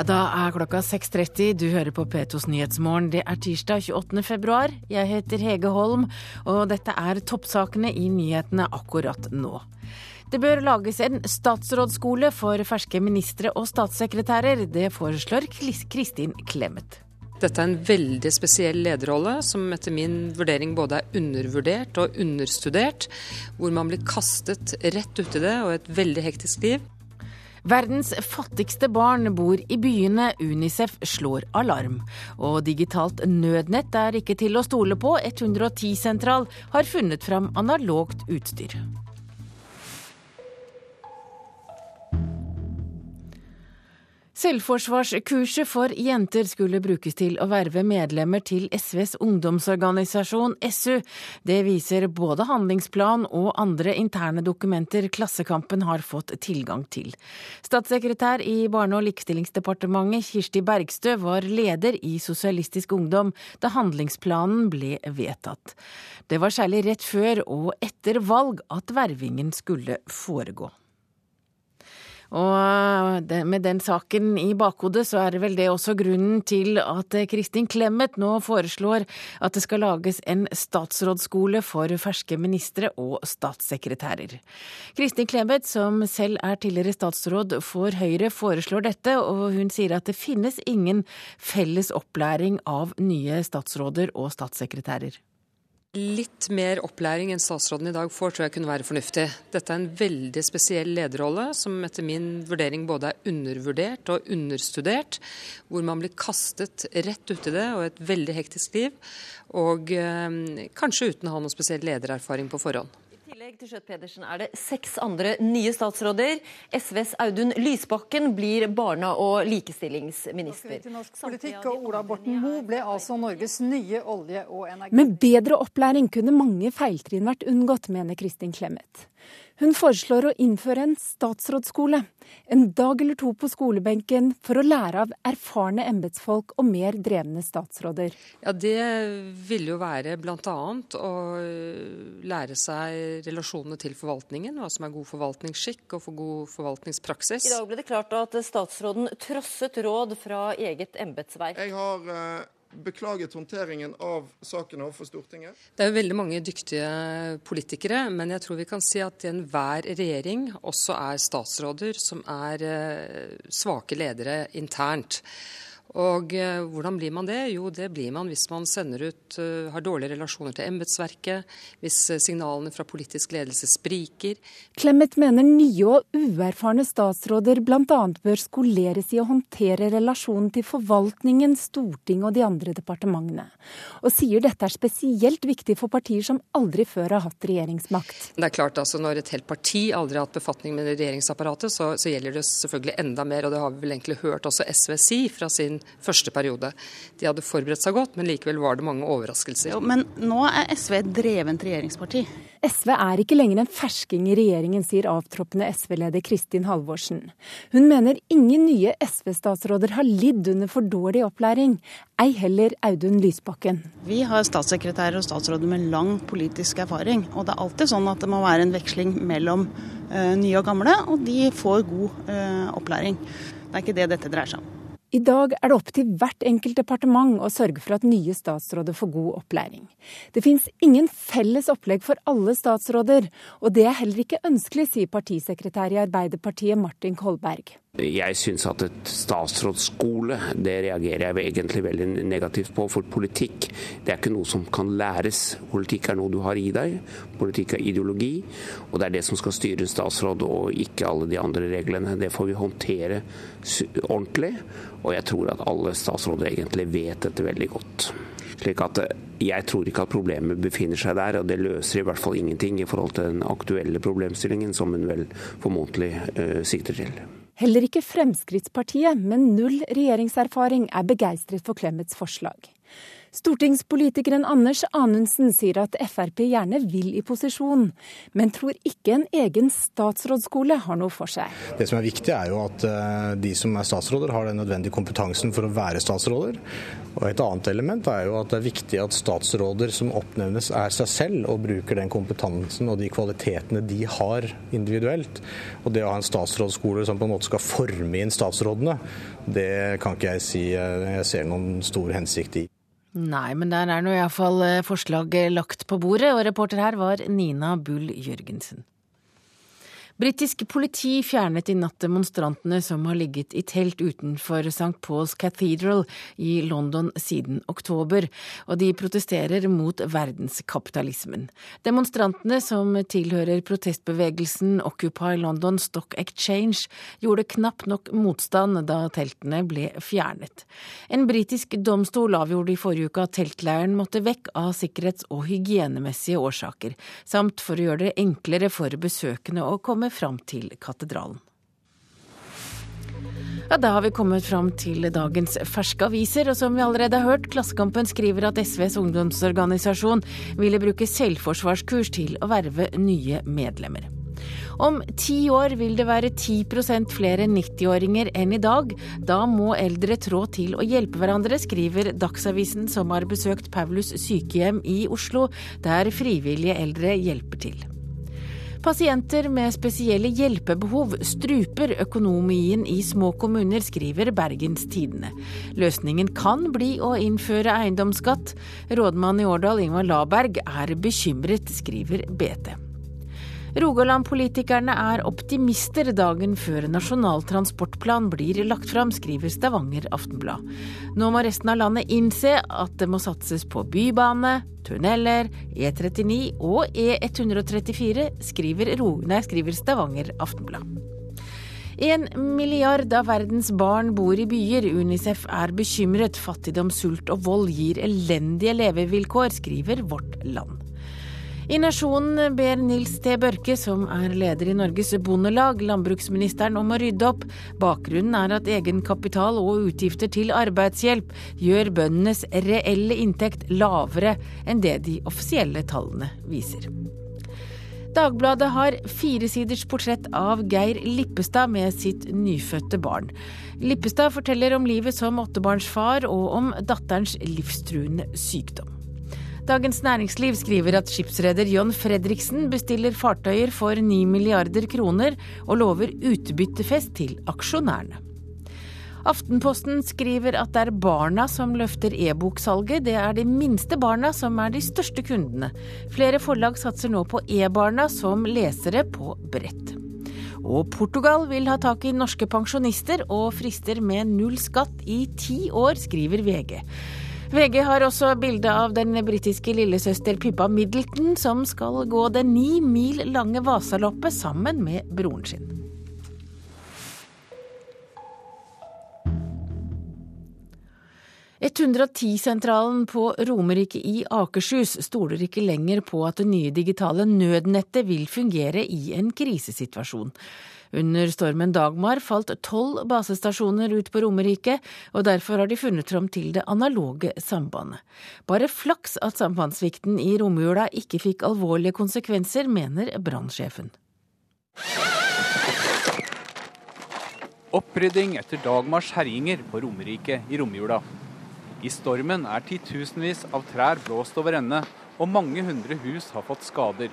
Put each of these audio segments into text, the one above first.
Ja, Da er klokka 6.30. Du hører på P2s Nyhetsmorgen. Det er tirsdag 28. februar. Jeg heter Hege Holm, og dette er toppsakene i nyhetene akkurat nå. Det bør lages en statsrådsskole for ferske ministre og statssekretærer. Det foreslår Kristin Clemet. Dette er en veldig spesiell lederrolle, som etter min vurdering både er undervurdert og understudert. Hvor man blir kastet rett uti det og et veldig hektisk liv. Verdens fattigste barn bor i byene. Unicef slår alarm. Og digitalt nødnett er ikke til å stole på. 110-sentral har funnet fram analogt utstyr. Selvforsvarskurset for jenter skulle brukes til å verve medlemmer til SVs ungdomsorganisasjon SU. Det viser både handlingsplan og andre interne dokumenter Klassekampen har fått tilgang til. Statssekretær i Barne- og likestillingsdepartementet Kirsti Bergstø var leder i Sosialistisk Ungdom da handlingsplanen ble vedtatt. Det var særlig rett før og etter valg at vervingen skulle foregå. Og med den saken i bakhodet, så er det vel det også grunnen til at Kristin Clemet nå foreslår at det skal lages en statsrådsskole for ferske ministre og statssekretærer. Kristin Clemet, som selv er tidligere statsråd for Høyre, foreslår dette, og hun sier at det finnes ingen felles opplæring av nye statsråder og statssekretærer. Litt mer opplæring enn statsråden i dag får, tror jeg kunne være fornuftig. Dette er en veldig spesiell lederrolle, som etter min vurdering både er undervurdert og understudert. Hvor man blir kastet rett uti det og et veldig hektisk liv. Og øh, kanskje uten å ha noen spesiell ledererfaring på forhånd tillegg til Skjøtt-Pedersen er det seks andre nye statsråder. SVs Audun Lysbakken blir barne- og likestillingsminister. Politikk, og Ola Borten Moe ble altså Norges nye olje- og energi... Med bedre opplæring kunne mange feiltrinn vært unngått, mener Kristin Clemet. Hun foreslår å innføre en statsrådsskole. En dag eller to på skolebenken for å lære av erfarne embetsfolk og mer drevne statsråder. Ja, Det vil jo være bl.a. å lære seg relasjonene til forvaltningen, hva som er god forvaltningsskikk og for god forvaltningspraksis. I dag ble det klart at statsråden trosset råd fra eget embetsverk. Jeg har... Uh beklaget håndteringen av saken overfor Stortinget? Det er jo veldig mange dyktige politikere, men jeg tror vi kan si at i enhver regjering også er statsråder som er eh, svake ledere internt. Og eh, hvordan blir man det? Jo, det blir man hvis man sender ut, uh, har dårlige relasjoner til embetsverket, hvis uh, signalene fra politisk ledelse spriker. Clemet mener nye og uerfarne statsråder bl.a. bør skoleres i å håndtere relasjonen til forvaltningen, Stortinget og de andre departementene. Og sier dette er spesielt viktig for partier som aldri før har hatt regjeringsmakt. Det er klart altså Når et helt parti aldri har hatt befatning med regjeringsapparatet, så, så gjelder det selvfølgelig enda mer, og det har vi vel egentlig hørt også SV si fra sin første periode. De hadde forberedt seg godt, men likevel var det mange overraskelser. Jo, men nå er SV et drevent regjeringsparti. SV er ikke lenger en fersking i regjeringen, sier avtroppende SV-leder Kristin Halvorsen. Hun mener ingen nye SV-statsråder har lidd under for dårlig opplæring, ei heller Audun Lysbakken. Vi har statssekretærer og statsråder med lang politisk erfaring, og det er alltid sånn at det må være en veksling mellom uh, nye og gamle, og de får god uh, opplæring. Det er ikke det dette dreier seg om. I dag er det opp til hvert enkelt departement å sørge for at nye statsråder får god opplæring. Det finnes ingen felles opplegg for alle statsråder, og det er heller ikke ønskelig, sier partisekretær i Arbeiderpartiet Martin Kolberg. Jeg syns at et statsrådsskole, det reagerer jeg egentlig veldig negativt på. For politikk det er ikke noe som kan læres. Politikk er noe du har i deg. Politikk er ideologi. Og det er det som skal styre en statsråd, og ikke alle de andre reglene. Det får vi håndtere ordentlig. Og jeg tror at alle statsråder egentlig vet dette veldig godt. Slik at eh, jeg tror ikke at problemet befinner seg der, og det løser i hvert fall ingenting i forhold til den aktuelle problemstillingen som hun vel formodentlig uh, sikter til. Heller ikke Fremskrittspartiet, med null regjeringserfaring, er begeistret for Clemets forslag. Stortingspolitikeren Anders Anundsen sier at Frp gjerne vil i posisjon, men tror ikke en egen statsrådsskole har noe for seg. Det som er viktig er jo at eh, de som er statsråder har den nødvendige kompetansen for å være statsråder. Og Et annet element er jo at det er viktig at statsråder som oppnevnes er seg selv og bruker den kompetansen og de kvalitetene de har individuelt. Og det å ha en statsrådsskole som på en måte skal forme inn statsrådene, det kan ikke jeg si jeg ser noen stor hensikt i. Nei, men der er nå iallfall eh, forslag lagt på bordet, og reporter her var Nina Bull Jørgensen. Britisk politi fjernet i natt demonstrantene som har ligget i telt utenfor St. Paul's Cathedral i London siden oktober, og de protesterer mot verdenskapitalismen. Demonstrantene, som tilhører protestbevegelsen Occupy London Stock Exchange, gjorde knapt nok motstand da teltene ble fjernet. En britisk domstol avgjorde i forrige uke at teltleiren måtte vekk av sikkerhets- og hygienemessige årsaker, samt for å gjøre det enklere for besøkende å komme fram til katedralen. Ja, Da har vi kommet fram til dagens ferske aviser, og som vi allerede har hørt, Klassekampen skriver at SVs ungdomsorganisasjon ville bruke selvforsvarskurs til å verve nye medlemmer. Om ti år vil det være 10% flere 90-åringer enn i dag. Da må eldre trå til å hjelpe hverandre, skriver Dagsavisen som har besøkt Paulus sykehjem i Oslo, der frivillige eldre hjelper til. Pasienter med spesielle hjelpebehov struper økonomien i små kommuner, skriver Bergens Tidende. Løsningen kan bli å innføre eiendomsskatt. Rådmann i Årdal, Ingvar Laberg, er bekymret, skriver BT. Rogaland-politikerne er optimister dagen før Nasjonal transportplan blir lagt fram, skriver Stavanger Aftenblad. Nå må resten av landet innse at det må satses på bybane, tunneler, E39 og E134, skriver, nei, skriver Stavanger Aftenblad. En milliard av verdens barn bor i byer. Unicef er bekymret. Fattigdom, sult og vold gir elendige levevilkår, skriver Vårt Land. I Nasjonen ber Nils T. Børke, som er leder i Norges Bondelag, landbruksministeren om å rydde opp. Bakgrunnen er at egenkapital og utgifter til arbeidshjelp gjør bøndenes reelle inntekt lavere enn det de offisielle tallene viser. Dagbladet har firesiders portrett av Geir Lippestad med sitt nyfødte barn. Lippestad forteller om livet som åttebarnsfar og om datterens livstruende sykdom. Dagens Næringsliv skriver at skipsreder John Fredriksen bestiller fartøyer for 9 milliarder kroner, og lover utbyttefest til aksjonærene. Aftenposten skriver at det er barna som løfter e-boksalget. Det er de minste barna som er de største kundene. Flere forlag satser nå på e-barna som lesere på brett. Og Portugal vil ha tak i norske pensjonister og frister med null skatt i ti år, skriver VG. VG har også bilde av den britiske lillesøster Pippa Middleton, som skal gå det ni mil lange Vasaloppet sammen med broren sin. «110-sentralen på Romerike i Akershus stoler ikke lenger på at det nye digitale nødnettet vil fungere i en krisesituasjon. Under stormen Dagmar falt tolv basestasjoner ut på Romerike, og derfor har de funnet fram til det analoge sambandet. Bare flaks at sambandssvikten i romjula ikke fikk alvorlige konsekvenser, mener brannsjefen. Opprydding etter Dagmars herjinger på Romerike i romjula. I stormen er titusenvis av trær blåst over ende, og mange hundre hus har fått skader.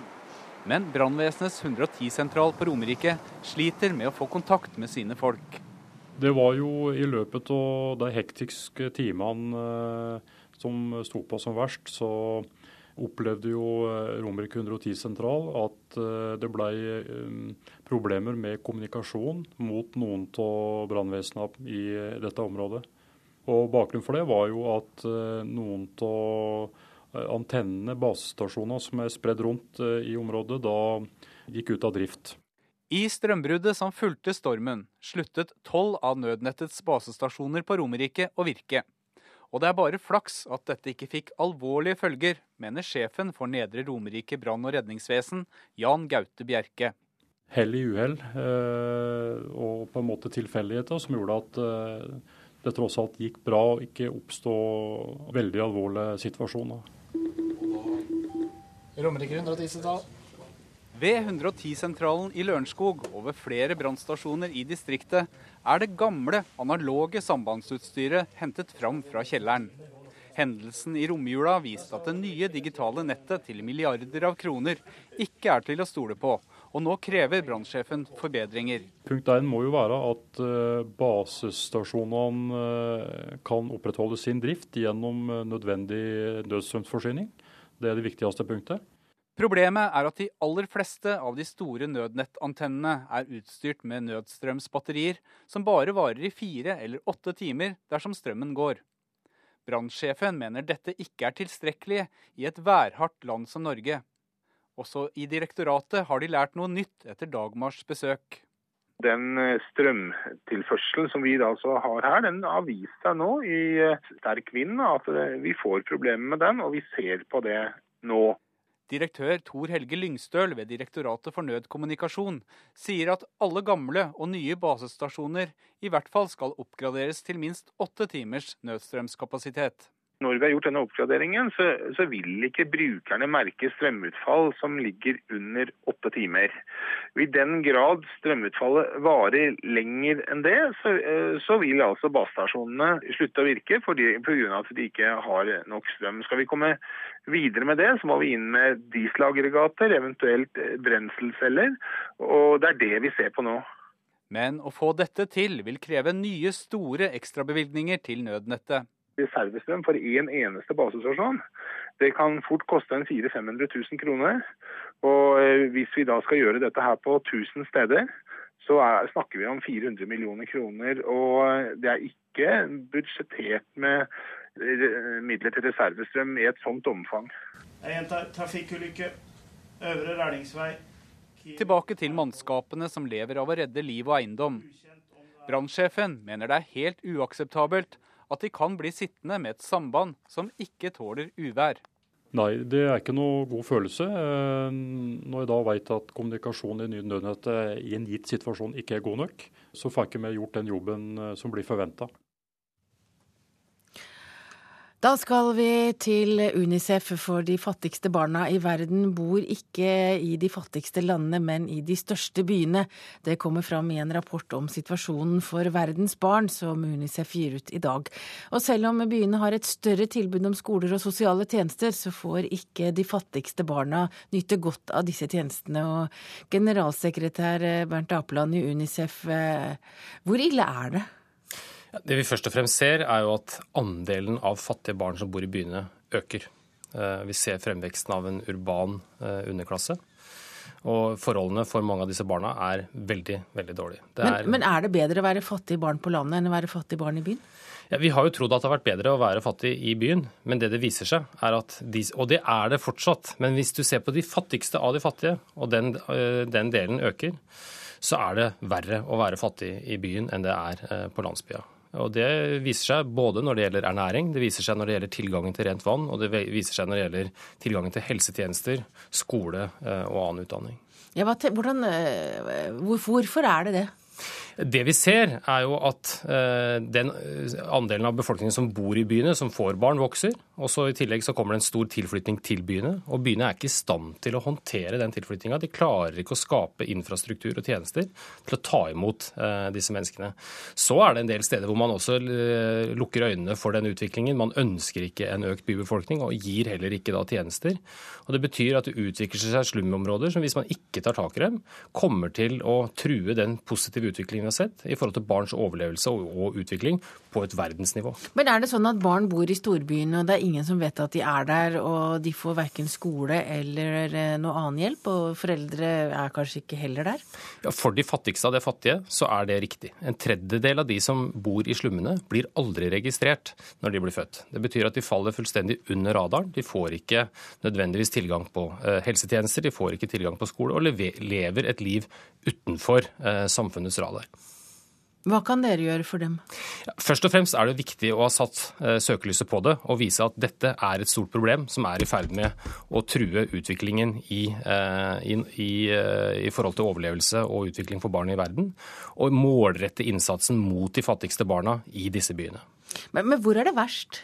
Men brannvesenets 110-sentral på Romerike sliter med å få kontakt med sine folk. Det var jo i løpet av de hektiske timene eh, som sto på som verst, så opplevde jo eh, Romerike 110-sentral at eh, det ble problemer med kommunikasjon mot noen av brannvesenene i dette området. Og Bakgrunnen for det var jo at noen av antennene, basestasjonene som er spredd rundt eh, i området, da gikk ut av drift. I strømbruddet som fulgte stormen, sluttet tolv av nødnettets basestasjoner på Romerike å virke. Og det er bare flaks at dette ikke fikk alvorlige følger, mener sjefen for Nedre Romerike brann- og redningsvesen, Jan Gaute Bjerke. Hell i uhell eh, og på en måte tilfeldigheter som gjorde at det tross alt gikk bra og ikke oppstå veldig alvorlige situasjoner. Romerike 110-sentral. Ved 110-sentralen i Lørenskog og ved flere brannstasjoner i distriktet er det gamle, analoge sambandsutstyret hentet fram fra kjelleren. Hendelsen i romjula viste at det nye digitale nettet til milliarder av kroner ikke er til å stole på, og nå krever brannsjefen forbedringer. Punkt 1 må jo være at uh, basestasjonene uh, kan opprettholde sin drift gjennom uh, nødvendig nødstrømsforsyning. Det er det viktigste punktet. Problemet er at de aller fleste av de store nødnettantennene er utstyrt med nødstrømsbatterier som bare varer i fire eller åtte timer dersom strømmen går. Brannsjefen mener dette ikke er tilstrekkelig i et værhardt land som Norge. Også i direktoratet har de lært noe nytt etter Dagmars besøk. Den eh, strømtilførselen som vi altså har her, den har vist seg nå i eh, sterk vind at eh, vi får problemer med den, og vi ser på det nå. Direktør Tor Helge Lyngstøl ved Direktoratet for nødkommunikasjon sier at alle gamle og nye basestasjoner i hvert fall skal oppgraderes til minst åtte timers nødstrømskapasitet. Når vi har gjort denne oppgraderingen, så, så, vil ikke brukerne merke strømutfall som ligger under åtte timer. I den grad strømutfallet varer lenger enn det, så, eh, så vil altså basestasjonene slutte å virke pga. at de ikke har nok strøm. Skal vi komme videre med det, så må vi inn med dieselaggregater, eventuelt brenselceller. Og det er det vi ser på nå. Men å få dette til vil kreve nye store ekstrabevilgninger til nødnettet reservestrøm for én en eneste basestasjon, det kan fort koste en 400 500 000 kroner. Og eh, hvis vi da skal gjøre dette her på 1000 steder, så er, snakker vi om 400 millioner kroner. Og det er ikke budsjettert med eh, midler til reservestrøm i et sånt omfang. Jeg gjentar trafikkulykke. Øvre Rælingsvei. Tilbake til mannskapene som lever av å redde liv og eiendom. Brannsjefen mener det er helt uakseptabelt at de kan bli sittende med et samband som ikke tåler uvær. Nei, det er ikke noe god følelse. Eh, når jeg da vet at kommunikasjonen i nødnettet i en gitt situasjon ikke er god nok, så får jeg ikke vi gjort den jobben eh, som blir forventa. Da skal vi til Unicef, for de fattigste barna i verden bor ikke i de fattigste landene, men i de største byene. Det kommer fram i en rapport om situasjonen for verdens barn, som Unicef gir ut i dag. Og selv om byene har et større tilbud om skoler og sosiale tjenester, så får ikke de fattigste barna nyte godt av disse tjenestene. Og generalsekretær Bernt Apeland i Unicef, eh, hvor ille er det? Det vi først og fremst ser, er jo at andelen av fattige barn som bor i byene, øker. Eh, vi ser fremveksten av en urban eh, underklasse. Og forholdene for mange av disse barna er veldig, veldig dårlige. Men er, men, er det bedre å være fattig barn på landet enn å være fattig barn i byen? Ja, Vi har jo trodd at det har vært bedre å være fattig i byen, men det det viser seg, er at de, Og det er det fortsatt, men hvis du ser på de fattigste av de fattige, og den, eh, den delen øker, så er det verre å være fattig i byen enn det er på landsbygda. Og Det viser seg både når det gjelder ernæring, det viser seg når det gjelder tilgangen til rent vann, og det viser seg når det gjelder tilgangen til helsetjenester, skole eh, og annen utdanning. Ja, hvordan, eh, hvorfor er det det? Det vi ser, er jo at eh, den andelen av befolkningen som bor i byene, som får barn, vokser. Og så I tillegg så kommer det en stor tilflytning til byene. Og byene er ikke i stand til å håndtere den tilflytninga. De klarer ikke å skape infrastruktur og tjenester til å ta imot eh, disse menneskene. Så er det en del steder hvor man også eh, lukker øynene for den utviklingen. Man ønsker ikke en økt bybefolkning, og gir heller ikke da tjenester. Og Det betyr at det utvikler seg slumområder som hvis man ikke tar tak i dem, kommer til å true den positive utviklingen vi har sett i forhold til barns overlevelse og utvikling på et verdensnivå. Men er det sånn at barn bor i storbyene, og det er ingen som vet at de er der, og de får verken skole eller eh, noe annen hjelp, og foreldre er kanskje ikke heller der? Ja, For de fattigste av de fattige så er det riktig. En tredjedel av de som bor i slummene, blir aldri registrert når de blir født. Det betyr at de faller fullstendig under radaren. De får ikke nødvendigvis tilgang på eh, helsetjenester, de får ikke tilgang på skole, og lever et liv utenfor eh, samfunnets radar. Hva kan dere gjøre for dem? Først og fremst er det viktig å ha satt uh, søkelyset på det og vise at dette er et stort problem som er i ferd med å true utviklingen i, uh, i, i, uh, i, forhold til overlevelse og utvikling for barn i verden. Og målrette innsatsen mot de fattigste barna i disse byene. Men, men hvor er det verst?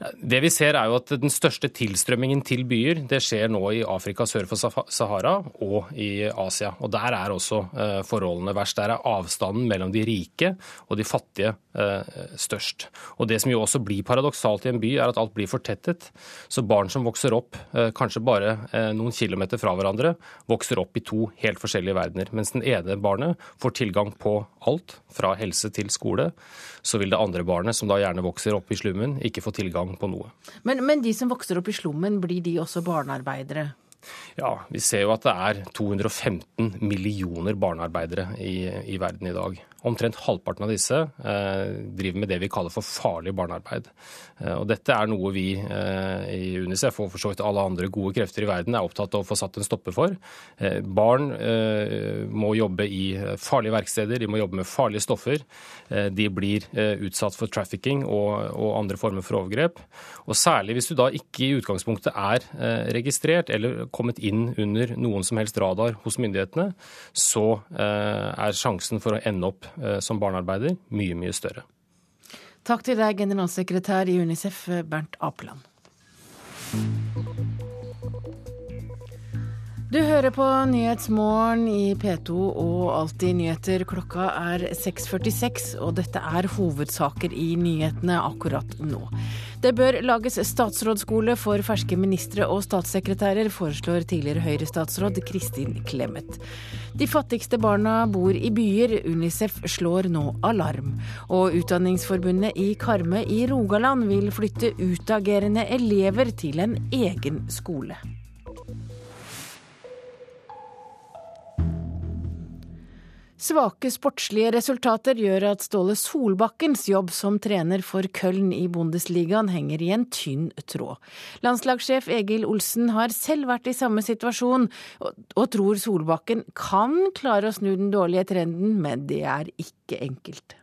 Det vi ser er jo at Den største tilstrømmingen til byer det skjer nå i Afrika sør for Sahara og i Asia. Og Der er også eh, forholdene verst. Der er avstanden mellom de rike og de fattige eh, størst. Og Det som jo også blir paradoksalt i en by, er at alt blir fortettet. Så barn som vokser opp eh, kanskje bare noen kilometer fra hverandre, vokser opp i to helt forskjellige verdener. Mens den ene barnet får tilgang på alt, fra helse til skole. Så vil det andre barnet, som da gjerne vokser opp i slummen, ikke få tilgang på noe. Men, men de som vokser opp i slummen, blir de også barnearbeidere? Ja, vi ser jo at det er 215 millioner barnearbeidere i, i verden i dag. Omtrent halvparten av disse eh, driver med det vi kaller for farlig barnearbeid. Eh, og dette er noe vi eh, i UNICEF og for så vidt alle andre gode krefter i verden er opptatt av å få satt en stopper for. Barn må jobbe i farlige verksteder, de må jobbe med farlige stoffer. De blir utsatt for trafficking og, og, andre former for overgrep. Og særlig hvis du da ikke i utgangspunktet er registrert eller kommet inn under noen som helst radar hos myndighetene, så er sjansen for å ende opp som barnearbeider mye, mye større. Takk til deg, generalsekretær i Unicef, Bernt Apeland. Du hører på Nyhetsmorgen i P2 og Alltid nyheter. Klokka er 6.46, og dette er hovedsaker i nyhetene akkurat nå. Det bør lages statsrådsskole for ferske ministre og statssekretærer, foreslår tidligere Høyre-statsråd Kristin Clemet. De fattigste barna bor i byer. Unicef slår nå alarm. Og Utdanningsforbundet i Karmøy i Rogaland vil flytte utagerende elever til en egen skole. Svake sportslige resultater gjør at Ståle Solbakkens jobb som trener for Köln i Bundesligaen henger i en tynn tråd. Landslagssjef Egil Olsen har selv vært i samme situasjon, og, tror Solbakken kan klare å snu den dårlige trenden, men det er ikke enkelt.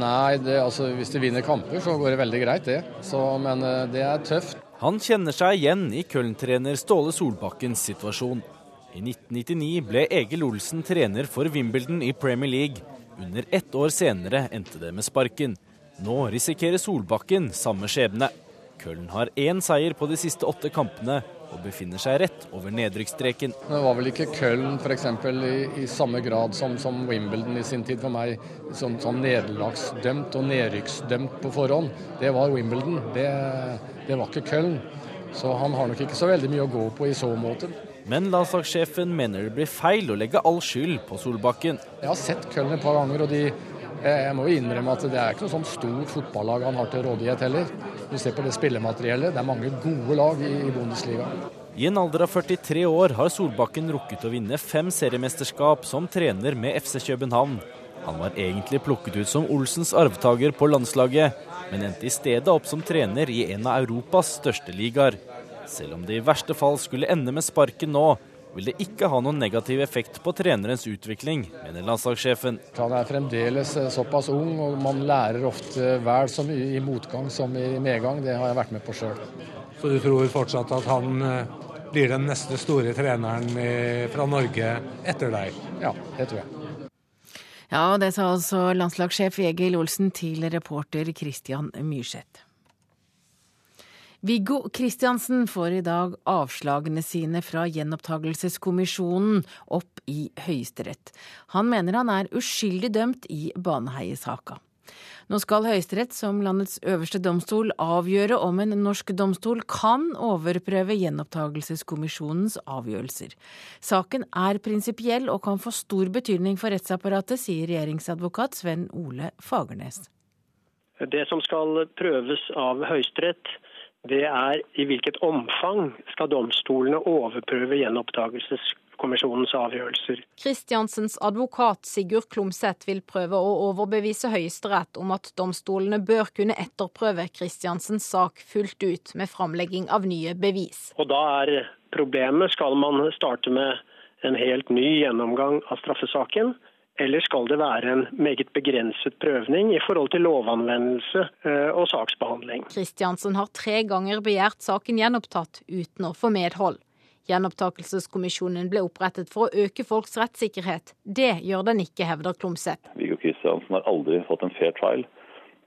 Nei, det, altså, hvis de vinner kamper, så går det veldig greit, det. Så, men eh, det er tøft. Han kjenner seg igjen i Köln-trener Ståle Solbakkens situasjon. I 1999 ble Egil Olsen trener for Wimbledon i Premier League. Under ett år senere endte det med sparken. Nå risikerer Solbakken samme skjebne. Køllen har én seier på de siste åtte kampene og befinner seg rett over nedrykksstreken. Det var vel ikke Köln f.eks. I, i samme grad som, som, Wimbledon i sin tid for meg, som, som nederlagsdømt og nedrykksdømt på forhånd. Det var Wimbledon, det, det var ikke Köln. Så han har nok ikke så veldig mye å gå på i så måte. Men landslagssjefen mener det blir feil å legge all skyld på Solbakken. Jeg har sett Köln et par ganger, og de, jeg må jo innrømme at det er ikke noe sånn stort fotballag han har til rådighet heller. Du ser på det spillemateriellet, det er mange gode lag i, i Bundesliga. I en alder av 43 år har Solbakken rukket å vinne fem seriemesterskap som trener med FC København. Han var egentlig plukket ut som Olsens arvtaker på landslaget, men endte i stedet opp som trener i en av Europas største ligaer. Selv om det i verste fall skulle ende med sparken nå, vil det ikke ha noen negativ effekt på trenerens utvikling, mener landslagssjefen. Han er fremdeles eh, såpass ung, og man lærer ofte vel så mye i motgang som i medgang. Det har jeg vært med på sjøl. Så du tror fortsatt at han eh, blir den neste store treneren fra Norge etter deg? Ja, det tror jeg. Ja, det sa altså landslagssjef Egil Olsen til reporter Christian Myrseth. Viggo Kristiansen får i dag avslagene sine fra gjenopptakelseskommisjonen opp i Høyesterett. Han mener han er uskyldig dømt i Baneheie-saka. Nå skal Høyesterett som landets øverste domstol avgjøre om en norsk domstol kan overprøve gjenopptakelseskommisjonens avgjørelser. Saken er prinsipiell og kan få stor betydning for rettsapparatet, sier regjeringsadvokat Sven Ole Fagernes. Det som skal prøves av Høyesterett, det er i hvilket omfang skal domstolene overprøve gjenopptakelseskommisjonens avgjørelser. Kristiansens advokat Sigurd Klomsæt vil prøve å overbevise Høyesterett om at domstolene bør kunne etterprøve Kristiansens sak fullt ut med framlegging av nye bevis. Og da er problemet, skal man starte med en helt ny gjennomgang av straffesaken, Eller skal det være en meget begrenset prøvning i forhold til lovanvendelse eh, og saksbehandling? Kristiansen har tre ganger begjært saken gjenopptatt, uten å få medhold. Gjenopptakelseskommisjonen ble opprettet for å øke folks rettssikkerhet. Det gjør den ikke, hevder Klomsæt. Viggo Kristiansen har aldri fått en fair trial.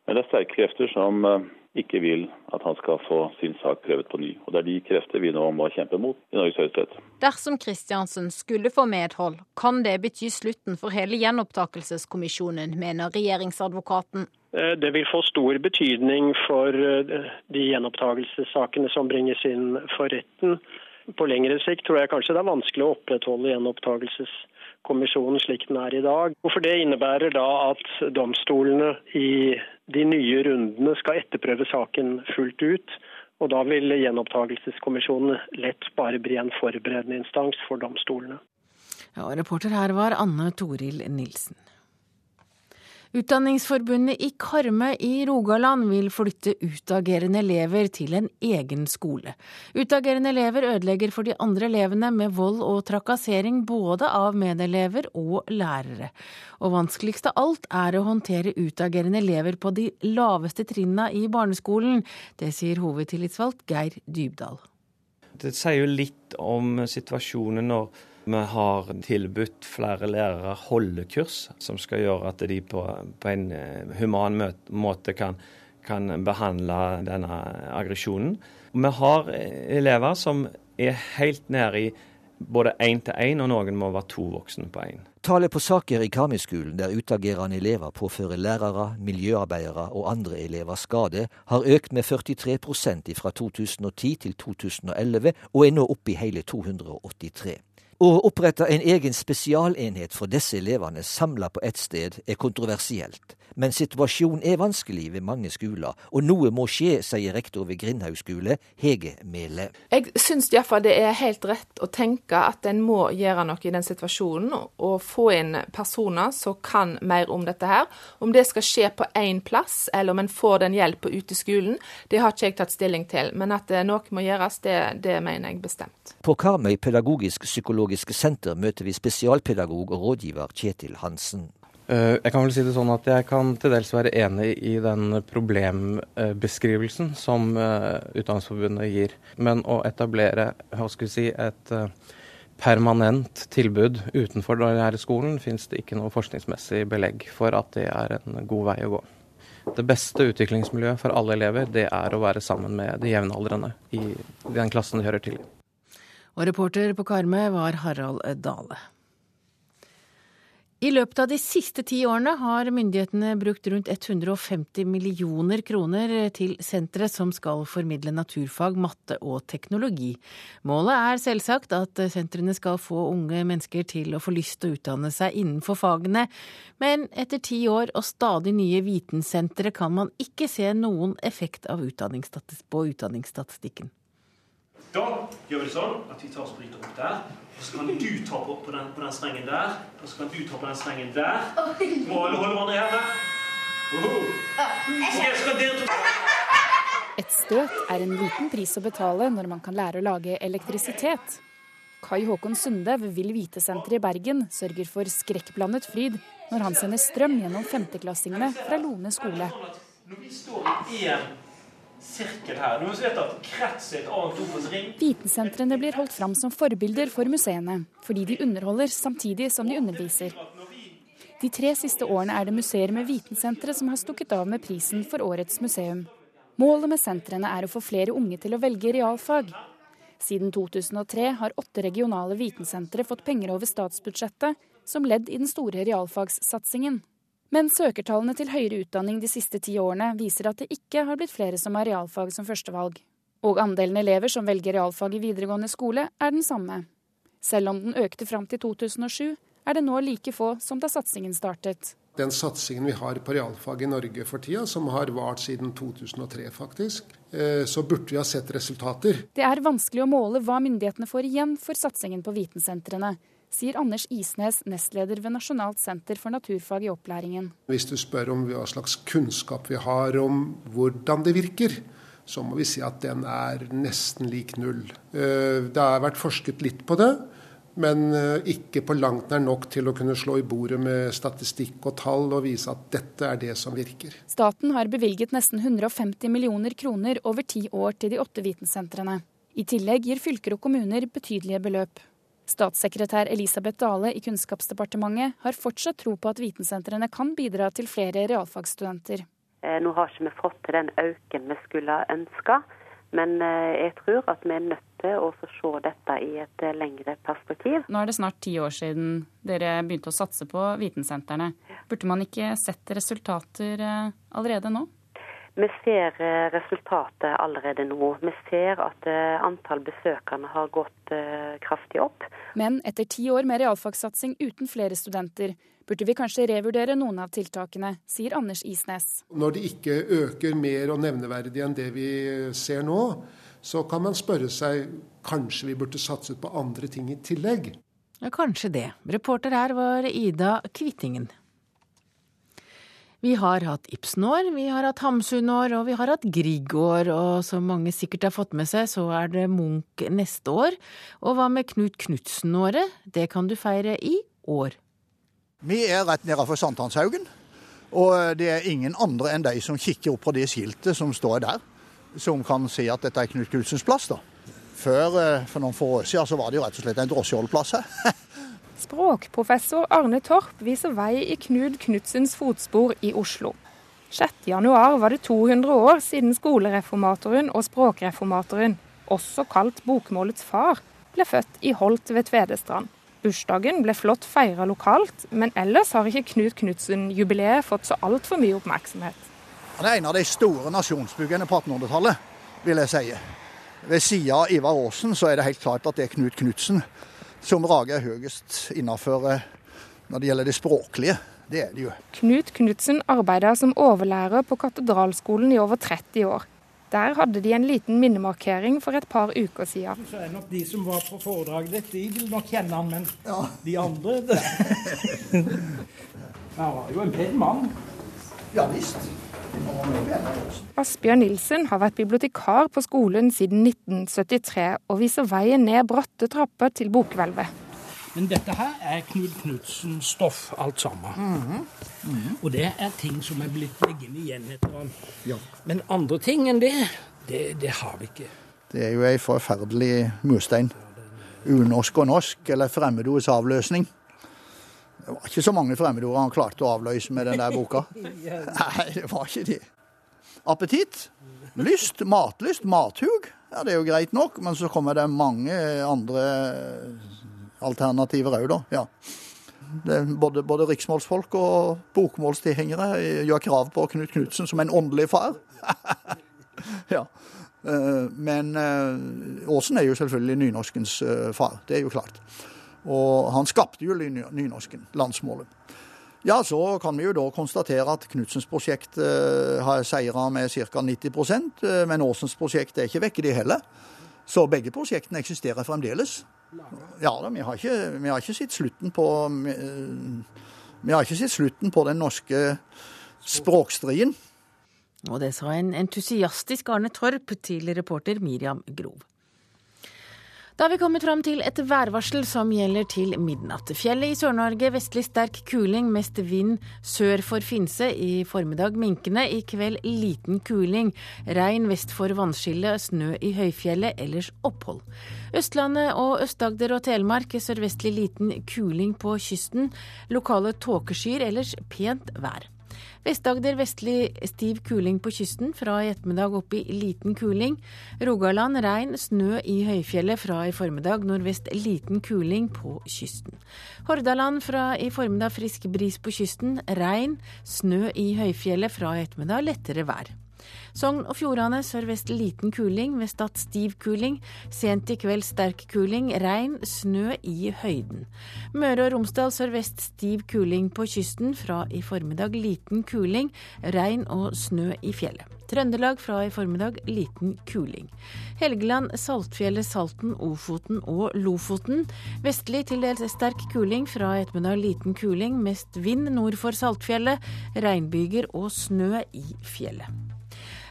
Men det er sterke krefter som eh, ikke vil at han skal få sin sak prøvet på ny. Og Det er de krefter vi nå må kjempe mot i Norges høyesterett. Dersom Kristiansen skulle få medhold, kan det bety slutten for hele gjenopptakelseskommisjonen, mener regjeringsadvokaten. Eh, det vil få stor betydning for eh, de gjenopptakelsessakene som bringes inn for retten. På lengre sikt tror jeg kanskje det er vanskelig å opprettholde gjenopptakelseskommisjonen slik den er i dag. For Det innebærer da at domstolene i de nye rundene skal etterprøve saken fullt ut. Og da vil gjenopptakelseskommisjonen lett bare bli en forberedende instans for domstolene. Ja, reporter her var Anne Toril Nilsen. Utdanningsforbundet i Karmøy i Rogaland vil flytte utagerende elever til en egen skole. Utagerende elever ødelegger for de andre elevene med vold og trakassering både av medelever og lærere. Og vanskeligst av alt er å håndtere utagerende elever på de laveste trinna i barneskolen. Det sier hovedtillitsvalgt Geir Dybdal. Det sier jo litt om situasjonen når vi har tilbudt flere lærere holdekurs, som skal gjøre at de på, på en eh, human måte kan, kan behandle denne aggresjonen. Vi har eh, elever som er helt nede i både én til én, og noen må være to voksne på én. Tallet på saker i Karmøy-skolen der utagerende elever påfører lærere, miljøarbeidere og andre elever skade, har økt med 43% fra 2010 til 2011, og er nå oppe i hele 283. Å opprette en egen spesialenhet for disse elevene samla på ett sted er kontroversielt, men situasjonen er vanskelig ved mange skoler, og noe må skje, sier rektor ved Grindhaug skole, Hege Mele. Jeg syns iallfall det er helt rett å tenke at en må gjøre noe i den situasjonen, og få inn personer som kan mer om dette her. Om det skal skje på én plass, eller om en får den hjelpa ute i skolen, det har ikke jeg tatt stilling til. Men at noe må gjøres, det, det mener jeg bestemt. På Karmøy pedagogisk psykologiske senter møter vi spesialpedagog og rådgiver Kjetil Hansen. Eh, jeg kan vel si det sånn at jeg kan til dels være enig i den problembeskrivelsen som eh, Utdanningsforbundet gir. Men å etablere hva skal vi si, et eh, permanent tilbud utenfor denne skolen, finnes det ikke noe forskningsmessig belegg for at det er en god vei å gå. Det beste utviklingsmiljøet for alle elever, det er å være sammen med de jevnaldrende i den klassen de hører til. Og reporter på Karmøy var Harald Dale. I løpet av de siste ti årene har myndighetene brukt rundt 150 millioner kroner til sentre som skal formidle naturfag, matte og teknologi. Målet er selvsagt at sentrene skal få unge mennesker til å få lyst til å utdanne seg innenfor fagene, men etter ti år og stadig nye vitensentre kan man ikke se noen effekt av på utdanningsstatistikken. Da gjør vi det sånn at vi tar og bryter opp der. Og så kan du ta på, på, den, på den strengen der. Og så kan du ta på den strengen der. Må alle holde hverandre i hendene. To Et støt er en liten pris å betale når man kan lære å lage elektrisitet. Kai Håkon Sunde ved Vill Vite-senteret i Bergen sørger for skrekkblandet fryd når han sender strøm gjennom femteklassingene fra Lone skole. Når vi står i en sirkel her. Du vet at krets er et annet ord ring. Vitensentrene blir holdt fram som forbilder for museene, fordi de underholder samtidig som de underviser. De tre siste årene er det museer med vitensentre som har stukket av med prisen for årets museum. Målet med sentrene er å få flere unge til å velge realfag. Siden 2003 har åtte regionale vitensentre fått penger over statsbudsjettet som ledd i den store realfagssatsingen. Men søkertallene til høyere utdanning de siste ti årene viser at det ikke har blitt flere som har realfag som førstevalg. Og andelen elever som velger realfag i videregående skole, er den samme. Selv om den økte fram til 2007, er det nå like få som da satsingen startet. Den satsingen vi har på realfag i Norge for tida, som har vart siden 2003 faktisk, eh, så burde vi ha sett resultater. Det er vanskelig å måle hva myndighetene får igjen for satsingen på vitensentrene sier Anders Isnes, nestleder ved Nasjonalt senter for naturfag i opplæringen. Hvis du spør om hva slags kunnskap vi har om hvordan det virker, så må vi si at den er nesten lik null. Eh, det har vært forsket litt på det, men eh, ikke på langt nær nok til å kunne slå i bordet med statistikk og tall og vise at dette er det som virker. Staten har bevilget nesten 150 millioner kroner over ti år til de åtte vitensentrene. I tillegg gir fylker og kommuner betydelige beløp. Statssekretær Elisabeth Dale i Kunnskapsdepartementet har fortsatt tro på at vitensentrene kan bidra til flere realfagsstudenter. Eh, nå har ikke vi fått til den øken vi skulle ønske, men eh, jeg tror at vi er nødt til å se dette i et eh, lengre perspektiv. Nå er det snart ti år siden dere begynte å satse på vitensentrene. Burde man ikke sett resultater allerede nå? Vi ser eh, resultatet allerede nå. Vi ser at eh, antall besøkende har gått eh, kraftig opp. Men etter ti år med realfagssatsing uten flere studenter, burde vi kanskje revurdere noen av tiltakene, sier Anders Isnes. Når de ikke øker mer og nevneverdig enn det vi ser nå, så kan man spørre seg kanskje vi burde satset på andre ting i tillegg. Ja, kanskje det. Reporter her var Ida Kvittingen. Vi har hatt Ibsen-år, vi har hatt Hamsun-år og vi har hatt Grieg-år. Og som mange sikkert har fått med seg, så er det Munch neste år. Og hva med Knut Knutsen-året? Det kan du feire i år. Vi er rett nedenfor Sankthanshaugen. Og det er ingen andre enn de som kikker opp på det skiltet som står der, som kan si at dette er Knut Knutsens plass. da. Før, eh, for noen få år siden, så var det jo rett og slett en drosjeholdeplass her. Språkprofessor Arne Torp viser vei i Knud Knudsens fotspor i Oslo. 6.1 var det 200 år siden skolereformatoren og språkreformatoren, også kalt bokmålets far, ble født i Holt ved Tvedestrand. Bursdagen ble flott feira lokalt, men ellers har ikke Knut Knutsen-jubileet fått så altfor mye oppmerksomhet. Han er en av de store nasjonsbyggene på 1800-tallet, vil jeg si. Ved sida av Ivar Aasen så er det helt klart at det er Knut Knutsen som rager høyest innenfor eh, når det gjelder det språklige. Det er det jo. Knut Knutsen arbeider som overlærer på Katedralskolen i over 30 år. Der hadde de en liten minnemarkering for et par uker siden. Så er nok De som var på foredraget ditt, de vil nok kjenne han, men ja. de andre det. Han var jo en pen mann. Ja visst. Asbjørn Nilsen har vært bibliotekar på skolen siden 1973, og viser veien ned bratte trapper til bokhvelvet. Men dette her er Knut Knutsens stoff, alt sammen. Mm -hmm. Mm -hmm. Og det er ting som er blitt liggende igjen etter han. Ja. Men andre ting enn det, det, det har vi ikke. Det er jo ei forferdelig murstein. Unorsk og norsk, eller fremmedords avløsning. Det var ikke så mange fremmedord han klarte å avløse med den der boka. Nei, det var ikke det. Appetitt, lyst, matlyst, mathug. Ja, det er jo greit nok, men så kommer det mange andre alternativer òg, da. Ja. både, både riksmålsfolk og bokmålstilhengere gjør krav på Knut Knutsen som en åndelig far. ja. Eh, men Åsen Aasen er jo selvfølgelig nynorskens eh, far. Det er jo klart. Og han skapte jo nynorsken, landsmålet. Ja, så kan vi jo da konstatere at Knutsens prosjekt eh, har seira med ca. 90 eh, men Aasens prosjekt er ikke vekke, de heller. Så begge prosjektene eksisterer fremdeles. Ja da, vi har ikke, vi har ikke sett slutten på vi, vi har ikke sett slutten på den norske språkstriden. Og det sa en entusiastisk Arne Torp til reporter Miriam Grov. Da har vi kommet fram til et værvarsel som gjelder til midnatt. Fjellet i Sør-Norge vestlig sterk kuling, mest vind sør for Finse. I formiddag minkende, i kveld liten kuling. Regn vest for vannskillet, snø i høyfjellet, ellers opphold. Østlandet og Øst-Agder og Telemark sørvestlig liten kuling på kysten. Lokale tåkeskyer, ellers pent vær. Vest-Agder vestlig stiv kuling på kysten, fra i ettermiddag opp i liten kuling. Rogaland regn, snø i høyfjellet fra i formiddag, nordvest liten kuling på kysten. Hordaland fra i formiddag frisk bris på kysten, regn, snø i høyfjellet fra i ettermiddag, lettere vær. Sogn og Fjordane sørvest liten kuling, ved Stad stiv kuling. Sent i kveld sterk kuling, regn, snø i høyden. Møre og Romsdal sørvest stiv kuling på kysten, fra i formiddag liten kuling, regn og snø i fjellet. Trøndelag fra i formiddag liten kuling. Helgeland, Saltfjellet, Salten, Ofoten og Lofoten. Vestlig til dels sterk kuling, fra i ettermiddag liten kuling. Mest vind nord for Saltfjellet. Regnbyger og snø i fjellet.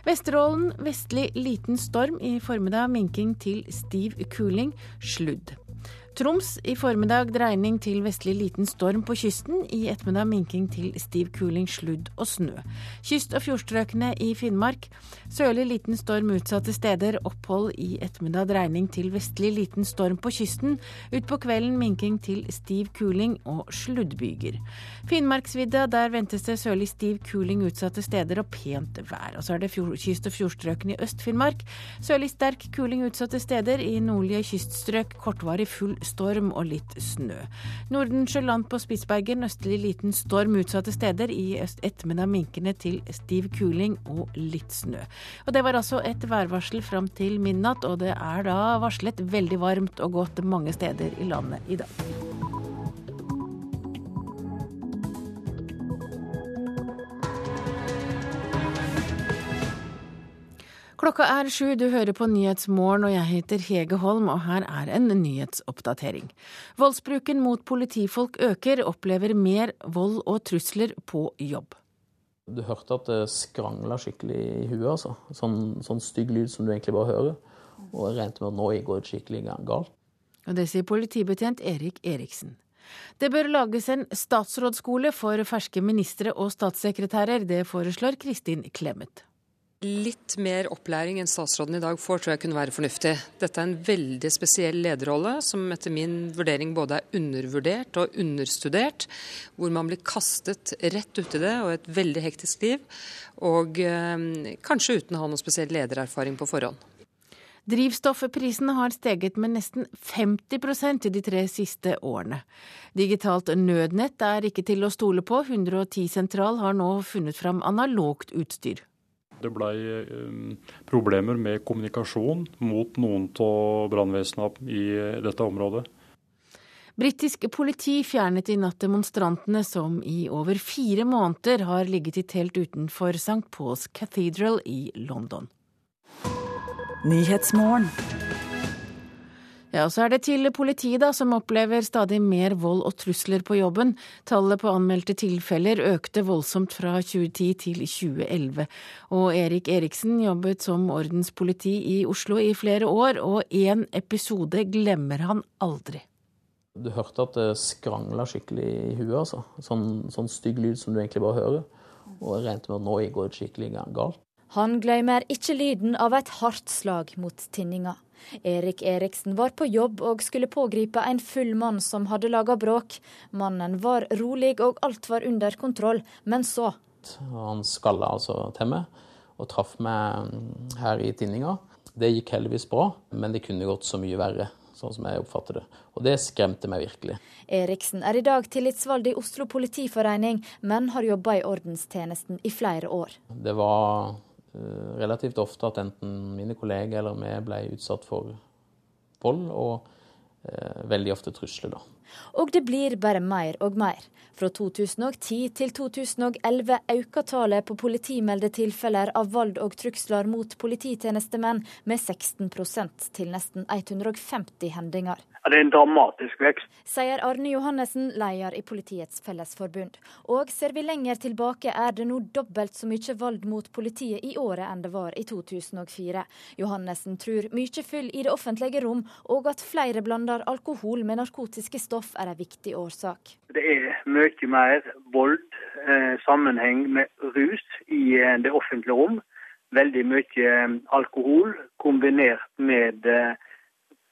Vesterålen vestlig liten storm, i formiddag minking til stiv kuling. Sludd. Troms i formiddag dreining til vestlig liten storm på kysten. I ettermiddag minking til stiv kuling, sludd og snø. Kyst- og fjordstrøkene i Finnmark. Sørlig liten storm utsatte steder. Opphold i ettermiddag dreining til vestlig liten storm på kysten. Utpå kvelden minking til stiv kuling og sluddbyger. Finnmarksvidda, der ventes det sørlig stiv kuling utsatte steder og pent vær. Og så er det kyst- og fjordstrøkene i Øst-Finnmark. Sørlig sterk kuling utsatte steder. I nordlige kyststrøk kortvarig full storm og litt snø. Nordensjøland på Spitsbergen østlig liten storm utsatte steder. I ettermiddag minkende til stiv kuling og litt snø. Og Det var altså et værvarsel fram til midnatt, og det er da varslet veldig varmt og godt mange steder i landet i dag. Klokka er sju, du hører på Nyhetsmorgen og jeg heter Hege Holm, og her er en nyhetsoppdatering. Voldsbruken mot politifolk øker, opplever mer vold og trusler på jobb. Du hørte at det skrangla skikkelig i huet, altså. Sånn, sånn stygg lyd som du egentlig bare hører. Og jeg regnet med at nå går det skikkelig galt. Og det sier politibetjent Erik Eriksen. Det bør lages en statsrådsskole for ferske ministre og statssekretærer. Det foreslår Kristin Clemet. Litt mer opplæring enn statsråden i dag får, tror jeg kunne være fornuftig. Dette er en veldig spesiell lederrolle, som etter min vurdering både er undervurdert og understudert. Hvor man blir kastet rett uti det og et veldig hektisk liv. Og eh, kanskje uten å ha noe spesiell ledererfaring på forhånd. Drivstoffprisene har steget med nesten 50% de tre siste årene. Digitalt nødnett er ikke til å stole på. 110-sentral har nå funnet fram analogt utstyr. Det ble eh, problemer med kommunikasjon mot noen av brannvesenene i dette området. Britisk politi fjernet i natt demonstrantene som i over fire måneder har ligget i telt utenfor St. Paul's Cathedral i London. Ja, og så er det til politiet, da, som opplever stadig mer vold og trusler på jobben. Tallet på anmeldte tilfeller økte voldsomt fra 2010 til 2011. Og Erik Eriksen jobbet som ordenspoliti i Oslo i flere år, og én episode glemmer han aldri. Du hørte at det skrangla skikkelig i huet, altså. Sånn, sånn stygg lyd som du egentlig bare hører. Og jeg regnet med at nå går det skikkelig galt. Han glemmer ikke lyden av et hardt slag mot tinninga. Erik Eriksen var på jobb og skulle pågripe en full mann som hadde laga bråk. Mannen var rolig og alt var under kontroll, men så Han skalla altså til meg og traff meg her i tinninga. Det gikk heldigvis bra, men det kunne gått så mye verre, sånn som jeg oppfatter det. Og det skremte meg virkelig. Eriksen er i dag tillitsvalgt i Oslo politiforening, men har jobba i ordenstjenesten i flere år. Det var relativt ofte at enten mine kolleger eller vi ble utsatt for vold, og eh, veldig ofte trusler, da. Og det blir bare mer og mer. Fra 2010 til 2011 økte tallet på politimeldte tilfeller av vold og trusler mot polititjenestemenn med 16 til nesten 150 hendinger. Ja, det er en dramatisk vekst. Sier Arne Johannessen, leder i Politiets Fellesforbund. Og ser vi lenger tilbake, er det nå dobbelt så mye vold mot politiet i året enn det var i 2004. Johannessen tror mye fyll i det offentlige rom, og at flere blander alkohol med narkotiske stoff er en viktig årsak. Det er mye mer vold, eh, sammenheng med rus i eh, det offentlige rom. Veldig mye eh, alkohol kombinert med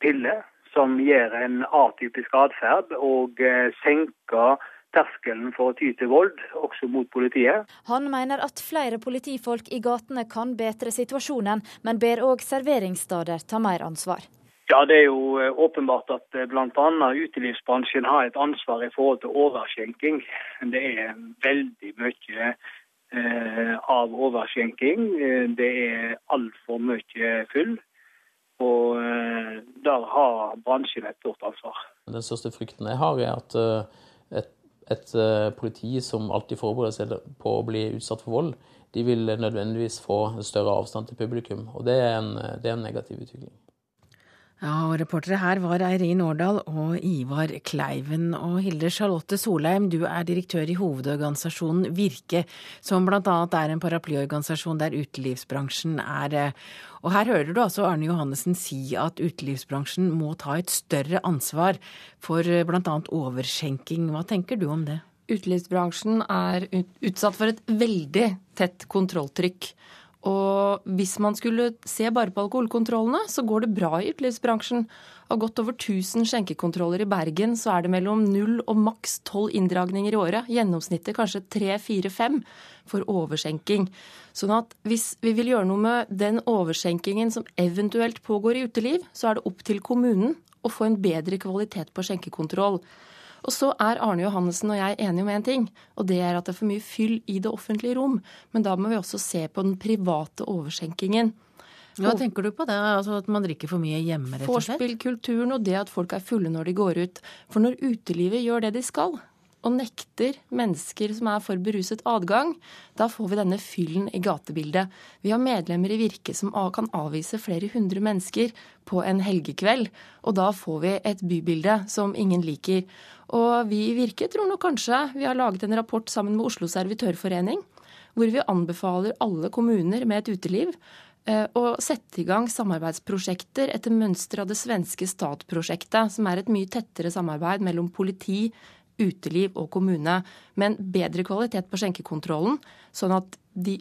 piller som gjør en atypisk atferd og senker terskelen for å ty til vold, også mot politiet. Han mener at flere politifolk i gatene kan bedre situasjonen, men ber òg serveringssteder ta mer ansvar. Ja, Det er jo eh, åpenbart at eh, bl.a. utelivsbransjen har et ansvar i forhold til overskjenking. Det er veldig mye eh, av overskjenking. Det er altfor mye fyll. Og der har bransjen et stort ansvar. Den største frykten jeg har, er at et, et politi som alltid forbereder seg på å bli utsatt for vold, de vil nødvendigvis få større avstand til publikum. Og det er en, det er en negativ utvikling. Ja, og Reportere her var Eirin Årdal og Ivar Kleiven. Og Hilde Charlotte Solheim, du er direktør i hovedorganisasjonen Virke, som bl.a. er en paraplyorganisasjon der utelivsbransjen er. Og her hører du altså Arne Johannessen si at utelivsbransjen må ta et større ansvar for bl.a. overskjenking. Hva tenker du om det? Utelivsbransjen er utsatt for et veldig tett kontrolltrykk. Og hvis man skulle se bare på alkoholkontrollene, så går det bra i utelivsbransjen. Av godt over 1000 skjenkekontroller i Bergen, så er det mellom null og maks tolv inndragninger i året. Gjennomsnittet kanskje tre, fire, fem for overskjenking. Sånn at hvis vi vil gjøre noe med den overskjenkingen som eventuelt pågår i uteliv, så er det opp til kommunen å få en bedre kvalitet på skjenkekontroll. Og så er Arne Johannessen og jeg enige om én en ting, og det er at det er for mye fyll i det offentlige rom. Men da må vi også se på den private overskjenkingen. Hva tenker du på det? Altså At man drikker for mye hjemme? rett og slett? Vorspielkulturen og det at folk er fulle når de går ut. For når utelivet gjør det de skal, og nekter mennesker som er for beruset adgang, da får vi denne fyllen i gatebildet. Vi har medlemmer i Virke som kan avvise flere hundre mennesker på en helgekveld. Og da får vi et bybilde som ingen liker. Og vi i Virke tror nok kanskje Vi har laget en rapport sammen med Oslo Servitørforening, hvor vi anbefaler alle kommuner med et uteliv eh, å sette i gang samarbeidsprosjekter etter mønster av det svenske Stat-prosjektet, som er et mye tettere samarbeid mellom politi, uteliv og kommune. Men bedre kvalitet på skjenkekontrollen, sånn at de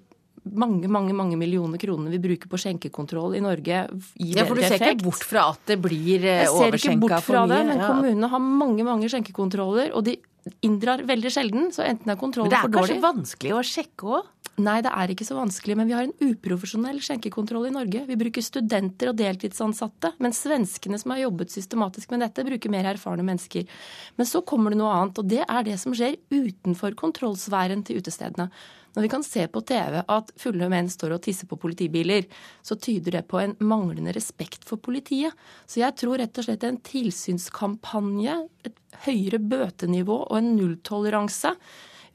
mange mange, mange millioner kronene vi bruker på skjenkekontroll i Norge gir ja, for Du ser effekt. ikke bort fra at det blir overskjenka for mye? Jeg ser ikke bort fra det, men kommunene har mange mange skjenkekontroller, og de inndrar veldig sjelden. Så enten er kontrollen for dårlig det er kanskje vanskelig å sjekke òg? Nei, det er ikke så vanskelig. Men vi har en uprofesjonell skjenkekontroll i Norge. Vi bruker studenter og deltidsansatte. Men svenskene som har jobbet systematisk med dette, bruker mer erfarne mennesker. Men så kommer det noe annet, og det er det som skjer utenfor kontrollsfæren til utestedene. Når vi kan se på TV at fulle menn står og tisser på politibiler, så tyder det på en manglende respekt for politiet. Så jeg tror rett og slett en tilsynskampanje, et høyere bøtenivå og en nulltoleranse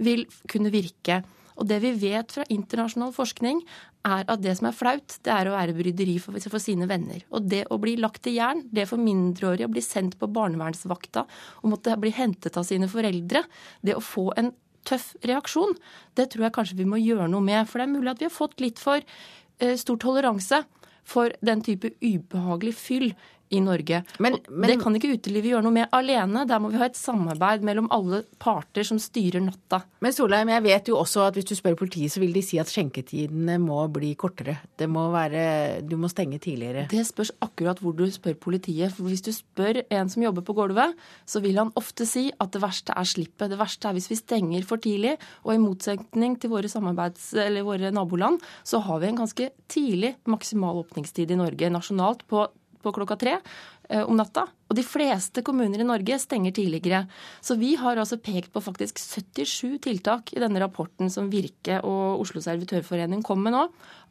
vil kunne virke. Og det vi vet fra internasjonal forskning, er at det som er flaut, det er å være bryderi for, for sine venner. Og det å bli lagt i jern, det for mindreårige å bli sendt på barnevernsvakta og måtte bli hentet av sine foreldre, det å få en tøff reaksjon, det tror jeg kanskje vi må gjøre noe med. For det er mulig at vi har fått litt for eh, stor toleranse for den type ubehagelig fyll i Norge. Men, men, det kan ikke utelivet gjøre noe med alene. Der må vi ha et samarbeid mellom alle parter som styrer natta. Men Solheim, jeg vet jo også at hvis du spør politiet, så vil de si at skjenketidene må bli kortere. Det må være, Du må stenge tidligere. Det spørs akkurat hvor du spør politiet. For hvis du spør en som jobber på gulvet, så vil han ofte si at det verste er slippet. Det verste er hvis vi stenger for tidlig. Og i motsetning til våre, samarbeids, eller våre naboland, så har vi en ganske tidlig maksimal åpningstid i Norge nasjonalt på på klokka tre eh, om natta. Og de fleste kommuner i Norge stenger tidligere. Så vi har altså pekt på faktisk 77 tiltak i denne rapporten som Virke og Oslo Servitørforening kom med nå.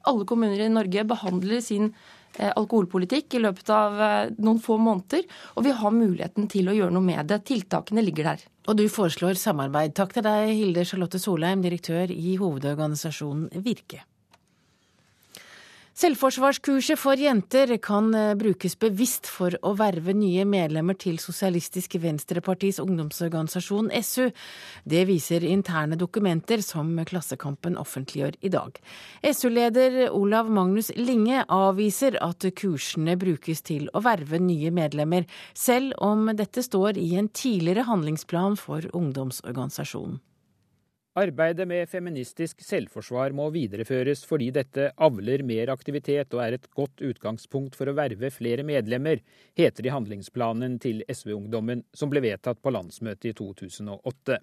Alle kommuner i Norge behandler sin eh, alkoholpolitikk i løpet av eh, noen få måneder, og vi har muligheten til å gjøre noe med det. Tiltakene ligger der. Og du foreslår samarbeid. Takk til deg, Hilde Charlotte Solheim, direktør i hovedorganisasjonen Virke. Selvforsvarskurset for jenter kan eh, brukes bevisst for å verve nye medlemmer til Sosialistisk Venstrepartis ungdomsorganisasjon SU. Det viser interne dokumenter som Klassekampen offentliggjør i dag. SU-leder Olav Magnus Linge avviser at kursene brukes til å verve nye medlemmer, selv om dette står i en tidligere handlingsplan for ungdomsorganisasjonen. Arbeidet med feministisk selvforsvar må videreføres fordi dette avler mer aktivitet og er et godt utgangspunkt for å verve flere medlemmer, heter det i handlingsplanen til SV-ungdommen som ble vedtatt på landsmøtet i 2008.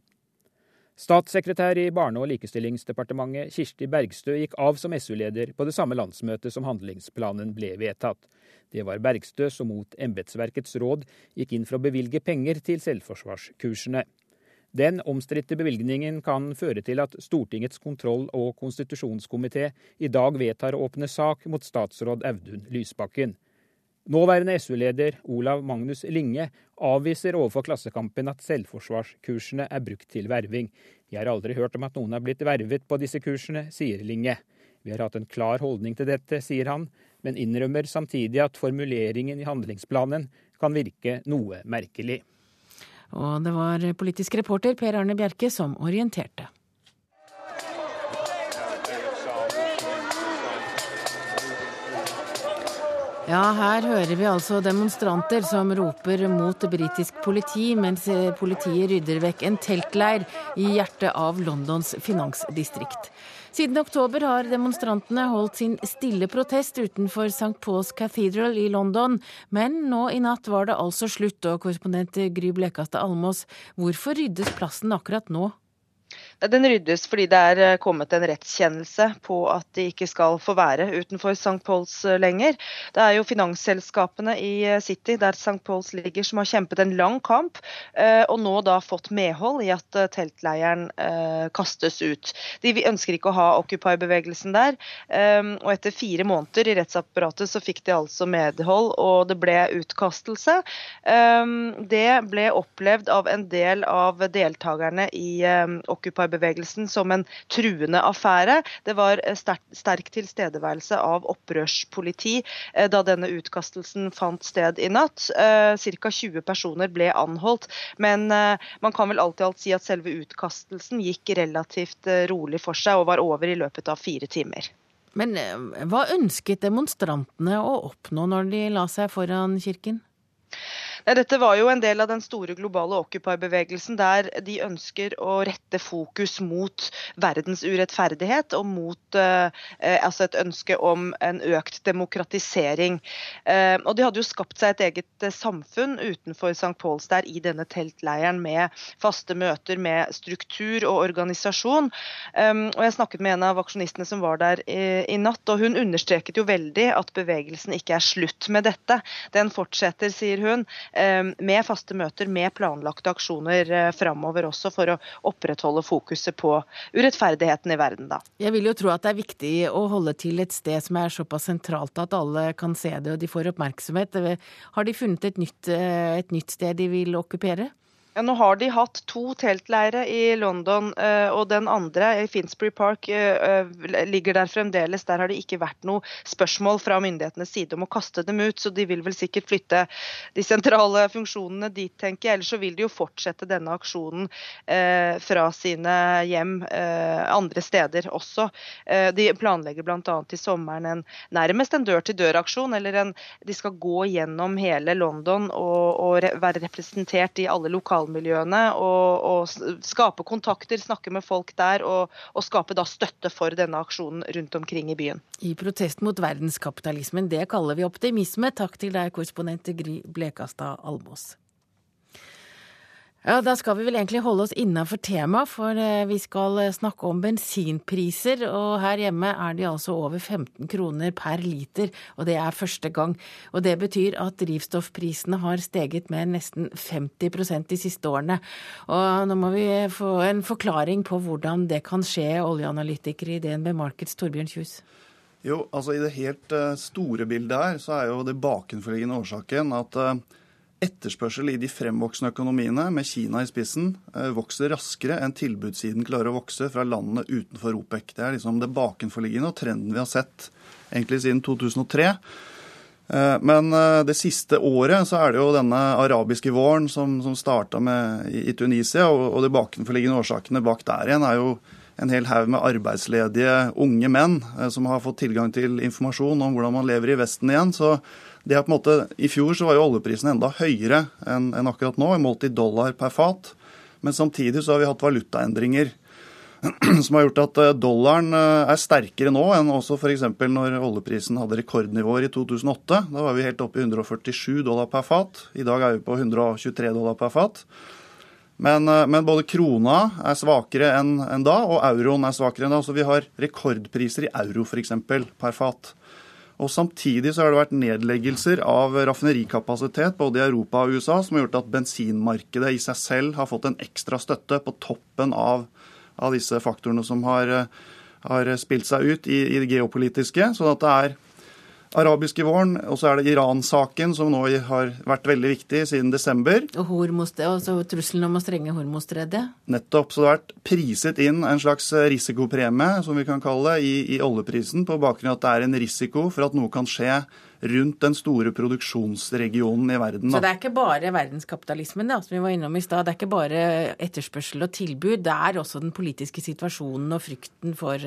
Statssekretær i Barne- og likestillingsdepartementet Kirsti Bergstø gikk av som SU-leder på det samme landsmøtet som handlingsplanen ble vedtatt. Det var Bergstø som mot embetsverkets råd gikk inn for å bevilge penger til selvforsvarskursene. Den omstridte bevilgningen kan føre til at Stortingets kontroll- og konstitusjonskomité i dag vedtar å åpne sak mot statsråd Audun Lysbakken. Nåværende SU-leder Olav Magnus Linge avviser overfor Klassekampen at selvforsvarskursene er brukt til verving. Jeg har aldri hørt om at noen har blitt vervet på disse kursene, sier Linge. Vi har hatt en klar holdning til dette, sier han. men innrømmer samtidig at formuleringen i handlingsplanen kan virke noe merkelig. Og det var politisk reporter Per Arne Bjerke som orienterte. Ja, her hører vi altså demonstranter som roper mot britisk politi, mens politiet rydder vekk en teltleir i hjertet av Londons finansdistrikt. Siden oktober har demonstrantene holdt sin stille protest utenfor St. Paul's Cathedral i London, men nå i natt var det altså slutt. Og korrespondent Gry Blekastad Almås, hvorfor ryddes plassen akkurat nå? Den ryddes fordi det er eh, kommet en rettskjennelse på at de ikke skal få være utenfor St. Pauls eh, lenger. Det er jo finansselskapene i eh, City, der St. Pauls ligger, som har kjempet en lang kamp, og nå da fått medhold i at teltleiren kastes ut. De ønsker ikke å ha Occupy-bevegelsen der, og etter fire måneder i rettsapparatet så fikk de altså medhold, og det ble utkastelse. Det ble opplevd av en del av deltakerne i Occupy bevegelsen som en truende affære. Det var eh, sterk, sterk tilstedeværelse av opprørspoliti eh, da denne utkastelsen fant sted i natt. Eh, Ca. 20 personer ble anholdt, men man kan vel alt i alt si at selve utkastelsen gikk relativt rolig for seg og var over i løpet av fire timer. Men hva ønsket demonstrantene å oppnå når de la seg foran kirken? Dette var jo en del av den store globale Occupy-bevegelsen, der de ønsker å rette fokus mot verdens urettferdighet og mot eh, altså et ønske om en økt demokratisering. Eh, og De hadde jo skapt seg et eget uh, samfunn utenfor St. Pauls der i denne teltleiren, med faste møter, med struktur og organisasjon. Um, og Jeg snakket med en av aksjonistene som var der i, i natt, og hun understreket jo veldig at bevegelsen ikke er slutt med dette. Den fortsetter, sier hun. Eh, med faste møter, med planlagte aksjoner eh, framover også, for å opprettholde fokuset på urettferdigheten i verden. Da. Jeg vil jo tro at det er viktig å holde til et sted som er såpass sentralt at alle kan se det og de får oppmerksomhet. Har de funnet et nytt, eh, et nytt sted de vil okkupere? Ja, nå har de hatt to teltleirer i London, eh, og den andre, i Finsbury Park, eh, eh, ligger der fremdeles. Der har det ikke vært noe spørsmål fra myndighetenes side om å kaste dem ut, så de vil vel sikkert flytte de sentrale funksjonene dit, tenker jeg. Ellers så vil de jo fortsette denne aksjonen fra sine hjem andre steder også. De planlegger bl.a. til sommeren en, nærmest en dør-til-dør-aksjon, eller en, de skal gå gjennom hele London og, og være representert i alle lokaler lokalmiljøene og, og skape kontakter, snakke med folk der og, og, skape da støtte for denne aksjonen rundt omkring i byen. I protest mot verdenskapitalismen, det kaller vi optimisme. Takk til deg, korrespondent Gry Blekastad Almås. Ja, Da skal vi vel egentlig holde oss innafor temaet, for eh, vi skal eh, snakke om bensinpriser. Og her hjemme er de altså over 15 kroner per liter, og det er første gang. Og det betyr at drivstoffprisene har steget med nesten 50% de siste årene. Og nå må vi få en forklaring på hvordan det kan skje, oljeanalytiker i DNB Markets, Torbjørn Kjus. Jo, altså I det helt eh, store bildet her, så er jo det bakenforliggende årsaken at etterspørsel i de fremvoksende økonomiene, med Kina i spissen, eh, vokser raskere enn tilbudssiden klarer å vokse fra landene utenfor OPEC. Det er liksom det bakenforliggende og trenden vi har sett egentlig siden 2003. Eh, men eh, det siste året så er det jo denne arabiske våren som, som starta i Tunisia, og, og de bakenforliggende årsakene bak der igjen er jo en hel haug med arbeidsledige unge menn som har fått tilgang til informasjon om hvordan man lever i Vesten igjen. Så det er på en måte, I fjor så var jo oljeprisen enda høyere enn, akkurat nå, målt i dollar per fat. Men samtidig så har vi hatt valutaendringer som har gjort at eh, dollaren eh, er sterkere nå enn også f.eks. når oljeprisen hadde rekordnivåer i 2008. Da var vi helt oppe i 147 dollar per fat. I dag er vi på 123 dollar per fat. Men, eh, men både krona er svakere enn, en da, og euroen er svakere enn da. Så vi har rekordpriser i euro f.eks. per fat. Og Samtidig så har det vært nedleggelser av raffinerikapasitet både i Europa og USA, som har gjort at bensinmarkedet i seg selv har fått en ekstra støtte på toppen av, av disse faktorene som har, har, spilt seg ut i, i det geopolitiske. sånn at det er arabiske våren, og så er det Iran-saken, som nå har vært veldig viktig siden desember. Og altså trusselen om å strenge Hormostredet? Nettopp. Så det har vært priset inn en slags risikopremie, som vi kan kalle det, i, i oljeprisen, på bakgrunn av at det er en risiko for at noe kan skje rundt den store produksjonsregionen i verden. Da. Så det er ikke bare verdenskapitalismen da, som vi var innom i stad. Det er ikke bare etterspørsel og tilbud. Det er også den politiske situasjonen og frykten for,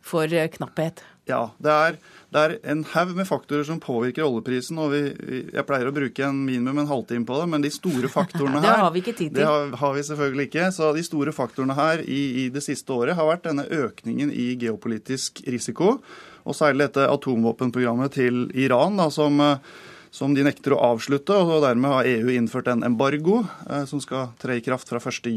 for knapphet. Ja, det er, det er en haug med faktorer som påvirker oljeprisen. og vi, Jeg pleier å bruke en minimum en halvtime på det, men de store faktorene her Det har vi ikke tid til. Det har, har, vi selvfølgelig ikke. Så de store faktorene her i, i, det siste året har vært denne økningen i geopolitisk risiko. Og særlig dette atomvåpenprogrammet til Iran, da, som, som, de nekter å avslutte. og Dermed har EU innført en embargo eh, som skal tre i kraft fra 1.7.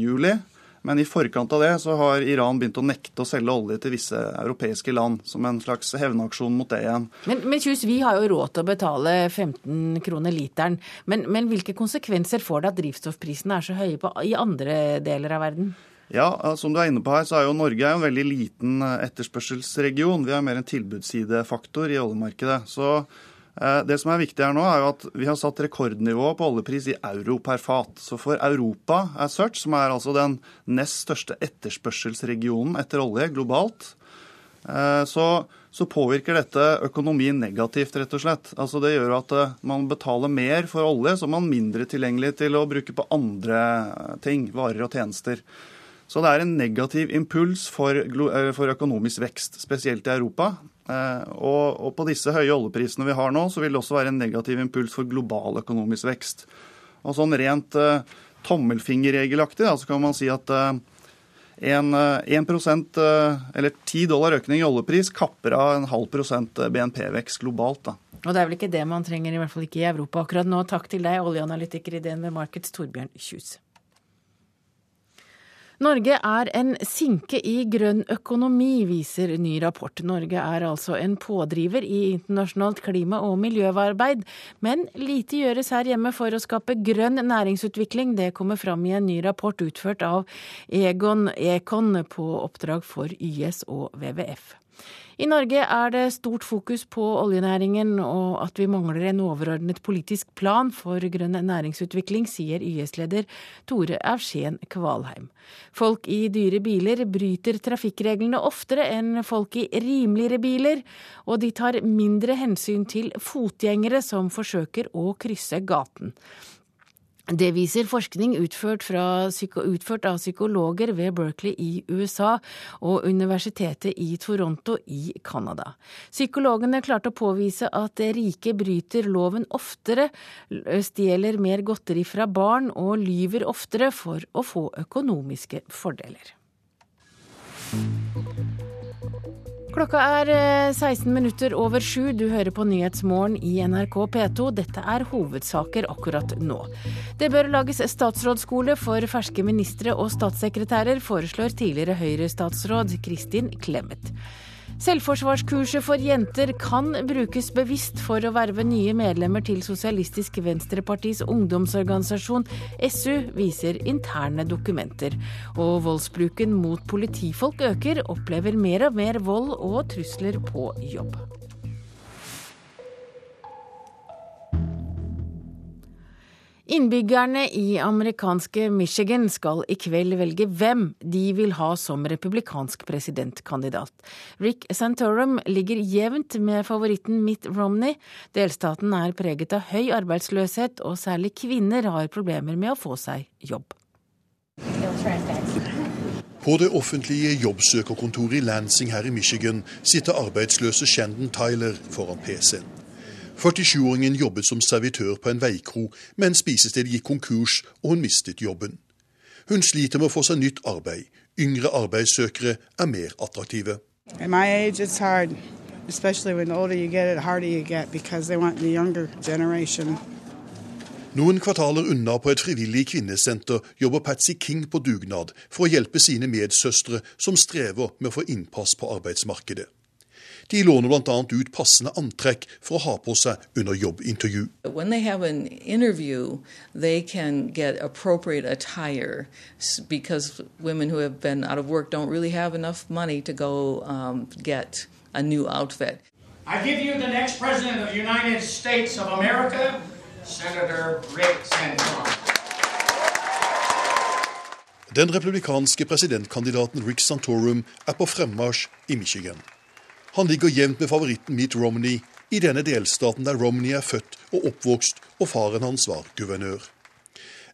Men i forkant av det så har Iran begynt å nekte å selge olje til visse europeiske land, som en slags hevnaksjon mot det igjen. Men, men Kjus, vi har jo råd til å betale 15 kroner literen. Men, men hvilke konsekvenser får det at drivstoffprisene er så høye på, i andre deler av verden? Ja, Som du er inne på her, så er jo Norge en veldig liten eh, etterspørselsregion. Vi har mer en tilbudssidefaktor i oljemarkedet. Så det som er viktig her nå, er jo at vi har satt rekordnivå på oljepris i euro per fat. Så for Europa as such, som er altså den nest største etterspørselsregionen etter olje globalt, eh, så, så, påvirker dette økonomien negativt, rett og slett. Altså Det gjør at eh, man betaler mer for olje, så man er mindre tilgjengelig til å bruke på andre ting, varer og tjenester. Så det er en negativ impuls for, for økonomisk vekst, spesielt i Europa. Eh, og, og, på disse høye oljeprisene vi har nå, så vil det også være en negativ impuls for global økonomisk vekst. Og sånn rent uh, tommelfingerregelaktig da, så kan man si at uh, en, uh, 1 eller 10 dollar økning i oljepris kapper av en halv prosent BNP-vekst globalt. da. Og det er vel ikke det man trenger, i hvert fall ikke i Europa akkurat nå. Takk til deg, oljeanalytiker i DNV Markets, Torbjørn Kjus. Norge er en sinke i grønn økonomi, viser ny rapport. Norge er altså en pådriver i internasjonalt klima- og miljøarbeid, men lite gjøres her hjemme for å skape grønn næringsutvikling. Det kommer fram i en ny rapport utført av Egon Econ på oppdrag for YS og WWF. I Norge er det stort fokus på oljenæringen og at vi mangler en overordnet politisk plan for grønn næringsutvikling, sier YS-leder Tore Aursén Kvalheim. Folk i dyre biler bryter trafikkreglene oftere enn folk i rimeligere biler, og de tar mindre hensyn til fotgjengere som forsøker å krysse gaten. Det viser forskning utført, fra, utført, av psykologer ved Berkeley i USA og Universitetet i Toronto i Canada. Psykologene klarte å påvise at rike bryter loven oftere, stjeler mer godteri fra barn og lyver oftere for å få økonomiske fordeler. Klokka er 16 eh, minutter over sju. Du hører på Nyhetsmorgen i NRK P2. Dette er hovedsaker akkurat nå. Det bør lages statsrådsskole for ferske ministre og statssekretærer, foreslår tidligere Høyre-statsråd Kristin Clemet. Selvforsvarskurset for jenter kan brukes bevisst for å verve nye medlemmer til Sosialistisk Venstrepartis ungdomsorganisasjon SU, viser interne dokumenter. Og voldsbruken mot politifolk øker, opplever mer og mer vold og trusler på jobb. Innbyggerne i amerikanske Michigan skal i kveld velge hvem de vil ha som republikansk presidentkandidat. Rick Santorum ligger jevnt med favoritten Mitt Romney. Delstaten er preget av høy arbeidsløshet, og særlig kvinner har problemer med å få seg jobb. På det offentlige jobbsøkerkontoret i Lansing her i Michigan sitter arbeidsløse Shandon Tyler foran PC-en. 47-åringen jobbet som servitør på en veikro, men spisestedet gikk konkurs og hun mistet jobben. Hun sliter med å få seg nytt arbeid. Yngre arbeidssøkere er mer attraktive. Noen kvartaler unna på et frivillig kvinnesenter jobber Patsy King på dugnad for å hjelpe sine medsøstre som strever med å få innpass på arbeidsmarkedet. De låner bl.a. ut passende antrekk for å ha på seg under jobbintervju. Interview, attire because women who have been out of work don't really have enough money to go um, get a new outfit. I give you the next president of the United States of America, Senator Rick Santorum. Den republikanske presidentkandidaten Rick Santorum er på fremmarsj i Michigan. Han ligger jevnt med favoritten Mitt Romney i denne delstaten der Romney er født og oppvokst, og faren hans var guvernør.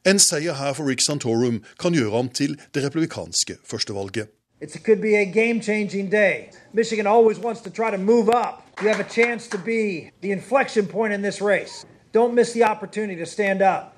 En seier her for Rick Santorum kan gjøre ham til det republikanske førstevalget. It could be a game changing day. Michigan always wants to try to move up. You have a chance to be the inflection point in this race. Don't miss the opportunity to stand up.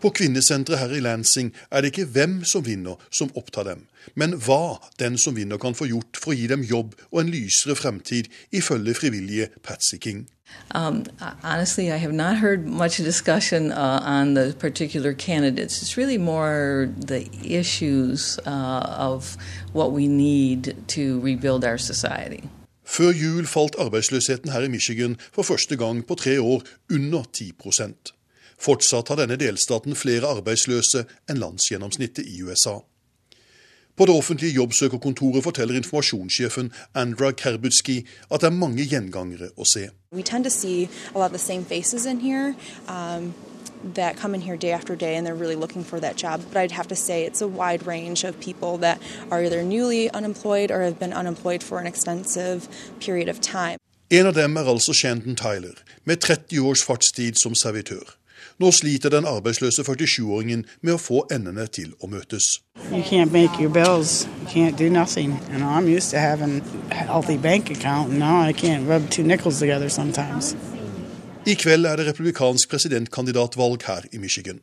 På kvinnesenteret her i Lansing er det ikke hvem som vinner som opptar dem, men hva den som vinner kan få gjort for å gi dem jobb og en lysere fremtid, ifølge frivillige Patsy King. Um, honestly, I have not heard much discussion uh, on the particular candidates. It's really more the issues uh, of what we need to rebuild our society. Før jul falt arbeidsløsheten her i Michigan for første gang på tre år under 10% Fortsatt har denne delstaten flere arbeidsløse enn landsgjennomsnittet i USA. På det offentlige jobbsøkerkontoret forteller informasjonssjefen Andra Kerbutski at det er mange gjengangere å se. Um, that come in here day after day and they're really looking for that job. But I'd have to say it's a wide range of people that are either newly unemployed or have been unemployed for an extensive period of time. En av dem er altså Shandon Tyler, med 30 års fartstid som servitør. Nå sliter den arbeidsløse 47-åringen med å få endene til å møtes. You can't make your bills. You can't do nothing. You know, I'm used to having a healthy bank account, and now I can't rub two nickels together sometimes. I kveld er det republikansk presidentkandidatvalg her i Michigan.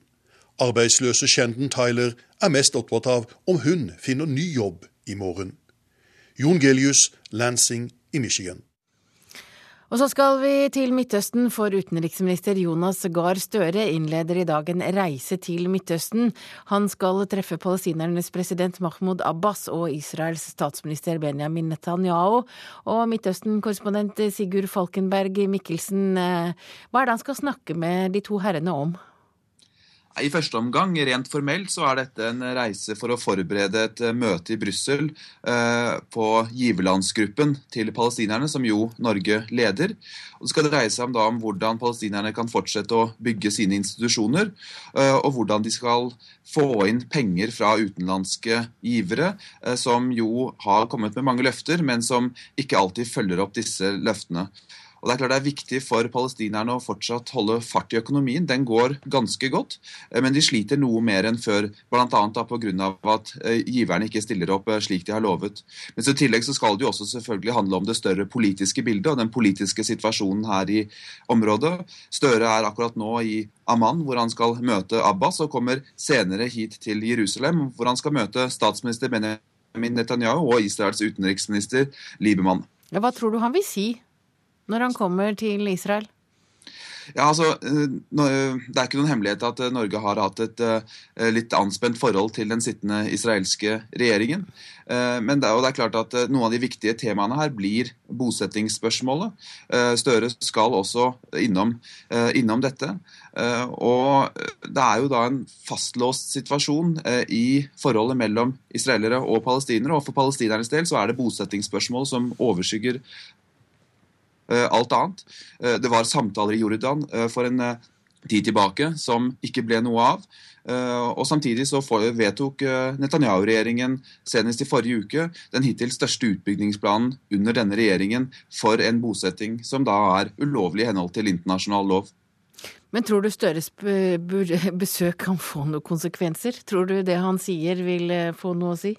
Arbeidsløse Shandon Tyler er mest opptatt av om hun finner ny jobb i morgen. Jon Gelius, Lansing i Michigan. Og så skal vi til Midtøsten, for utenriksminister Jonas Gahr Støre innleder i dag en reise til Midtøsten. Han skal treffe palestinernes president Mahmoud Abbas og Israels statsminister Benjamin Netanyahu. Og Midtøsten-korrespondent Sigurd Falkenberg Mikkelsen, eh, hva er det han skal snakke med de to herrene om? I første omgang, rent formelt, så er dette en reise for å forberede et eh, møte i Brussel eh, på giverlandsgruppen til palestinerne, som jo Norge leder. Og det skal dreie seg om, da, om hvordan palestinerne kan fortsette å bygge sine institusjoner, eh, og hvordan de skal få inn penger fra utenlandske givere, som jo har kommet med mange løfter, men som ikke alltid følger opp disse løftene. Og Det er klart det er viktig for palestinerne å fortsatt holde fart i økonomien. Den går ganske godt, eh, men de sliter noe mer enn før. Bl.a. pga. at eh, giverne ikke stiller opp eh, slik de har lovet. Men I tillegg så skal det jo også selvfølgelig handle om det større politiske bildet og den politiske situasjonen her i området. Støre er akkurat nå i Amman, hvor han skal møte Abbas, og kommer senere hit til Jerusalem, hvor han skal møte statsminister Benjamin Netanyahu og Israels utenriksminister Liebermann. Hva tror du han vil si når han kommer til Israel? Ja, altså, eh, Det er ikke noen hemmelighet at eh, Norge har hatt et eh, litt anspent forhold til den sittende israelske regjeringen. Men det er, det er klart at noen av de viktige temaene her blir bosettingsspørsmålet. Støre skal også innom, innom dette. Og det er jo da en fastlåst situasjon i forholdet mellom israelere og palestinere. Og for palestinernes del så er det bosettingsspørsmål som overskygger Eh, alt annet. Eh, det var samtaler i Jordan eh, for en tid tilbake som ikke ble noe av. Og Samtidig så vedtok Netanyahu-regjeringen senest i forrige uke den hittil største utbyggingsplanen under denne regjeringen for en bosetting som da er ulovlig i henhold til internasjonal lov. Men tror du Støres besøk kan få noen konsekvenser? Tror du det han sier vil få noe å si?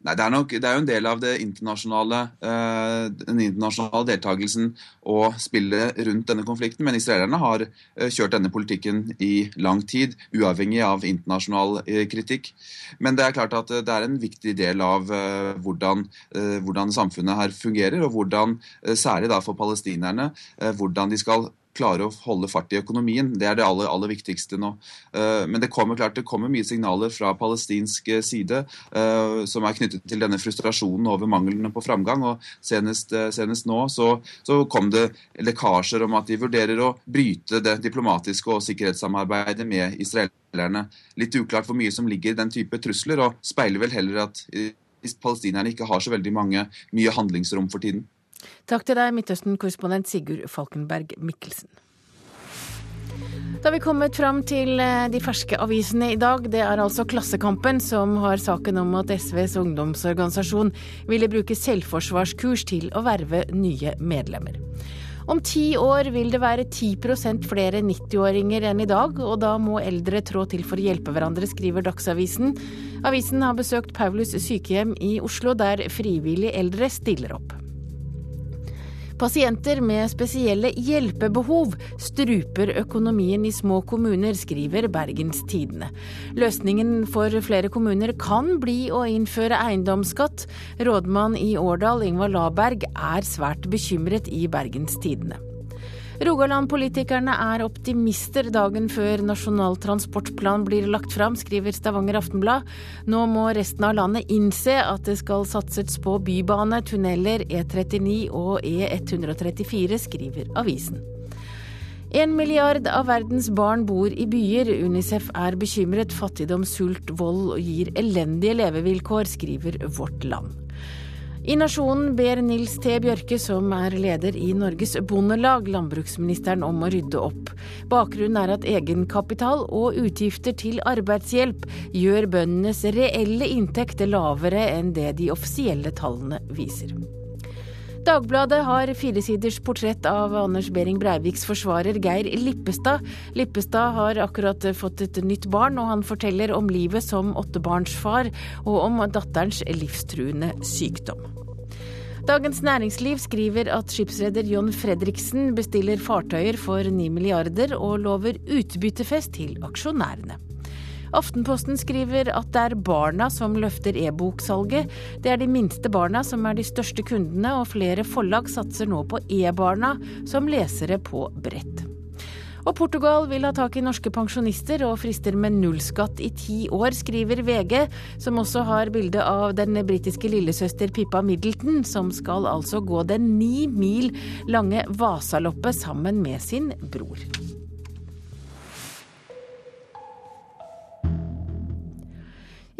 Nei, det er, nok, det er jo en del av internasjonale, uh, den internasjonale deltakelsen å spille rundt denne konflikten. Men israelerne har uh, kjørt denne politikken i lang tid, uavhengig av internasjonal uh, kritikk. Men det er klart at det er en viktig del av hvordan, hvordan, samfunnet her fungerer, og hvordan, særlig for palestinerne, hvordan de skal klare å holde fart i økonomien. Det er det aller, aller viktigste nå. Eh, men det kommer klart det kommer mye signaler fra palestinsk side eh, som er knyttet til denne frustrasjonen over manglene på framgang. og Senest, eh, senest nå så, så, kom det lekkasjer om at de vurderer å bryte det diplomatiske og sikkerhetssamarbeidet med israelerne. Litt uklart hvor mye som ligger i den type trusler, og speiler vel heller at palestinerne ikke har så veldig mange, mye handlingsrom for tiden. Takk til deg, Midtøsten-korrespondent Sigurd Falkenberg Mikkelsen. Da har vi kommet fram til eh, de ferske avisene i dag. Det er altså Klassekampen som har saken om at SVs ungdomsorganisasjon ville bruke selvforsvarskurs til å verve nye medlemmer. Om ti år vil det være 10% flere 90-åringer enn i dag, og da må eldre trå til for å hjelpe hverandre, skriver Dagsavisen. Avisen har besøkt Paulus sykehjem i Oslo, der frivillige eldre stiller opp. Pasienter med spesielle hjelpebehov struper økonomien i små kommuner, skriver Bergens Tidende. Løsningen for flere kommuner kan bli å innføre eiendomsskatt. Rådmann i Årdal, Ingvar Laberg, er svært bekymret i Bergens Tidende. Rogaland-politikerne er optimister dagen før Nasjonal transportplan blir lagt fram, skriver Stavanger Aftenblad. Nå må resten av landet innse at det skal satses på bybane, tunneler, E39 og E134, skriver avisen. En milliard av verdens barn bor i byer. Unicef er bekymret. Fattigdom, sult, vold gir elendige levevilkår, skriver Vårt Land. I Nasjonen ber Nils T. Bjørke, som er leder i Norges Bondelag, landbruksministeren om å rydde opp. Bakgrunnen er at egenkapital og utgifter til arbeidshjelp gjør bøndenes reelle inntekter lavere enn det de offisielle tallene viser. Dagbladet har firesiders portrett av Anders Behring Breiviks forsvarer Geir Lippestad. Lippestad har akkurat fått et nytt barn, og han forteller om livet som åttebarnsfar og om datterens livstruende sykdom. Dagens Næringsliv skriver at skipsreder John Fredriksen bestiller fartøyer for 9 milliarder og lover utbyttefest til aksjonærene. Aftenposten skriver at det er barna som løfter e-boksalget. Det er de minste barna som er de største kundene, og flere forlag satser nå på e-barna som lesere på brett. Og Portugal vil ha tak i norske pensjonister og frister med nullskatt i ti år, skriver VG, som også har bilde av den britiske lillesøster Pippa Middleton, som skal altså gå den ni mil lange Vasaloppet sammen med sin bror.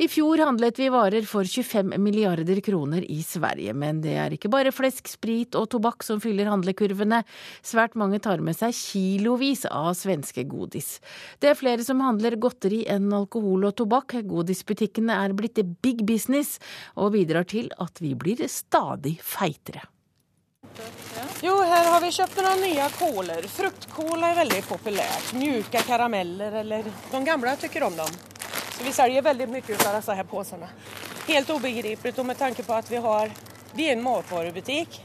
I fjor handlet vi varer for 25 milliarder kroner i Sverige, men det er ikke bare flesk, sprit og tobakk som fyller handlekurvene. Svært mange tar med seg kilovis av svenske godis. Det er flere som handler godteri enn alkohol og tobakk. Godisbutikkene er blitt big business og bidrar til at vi blir stadig feitere. Jo, her har vi kjøpt noen nye kåler. Fruktkål er veldig populært. Mjuke karameller, eller De gamle syns om dem. Vi selger veldig mye av disse her posene. Helt ubegripelig og med tanke på at vi har vi er en matvarebutikk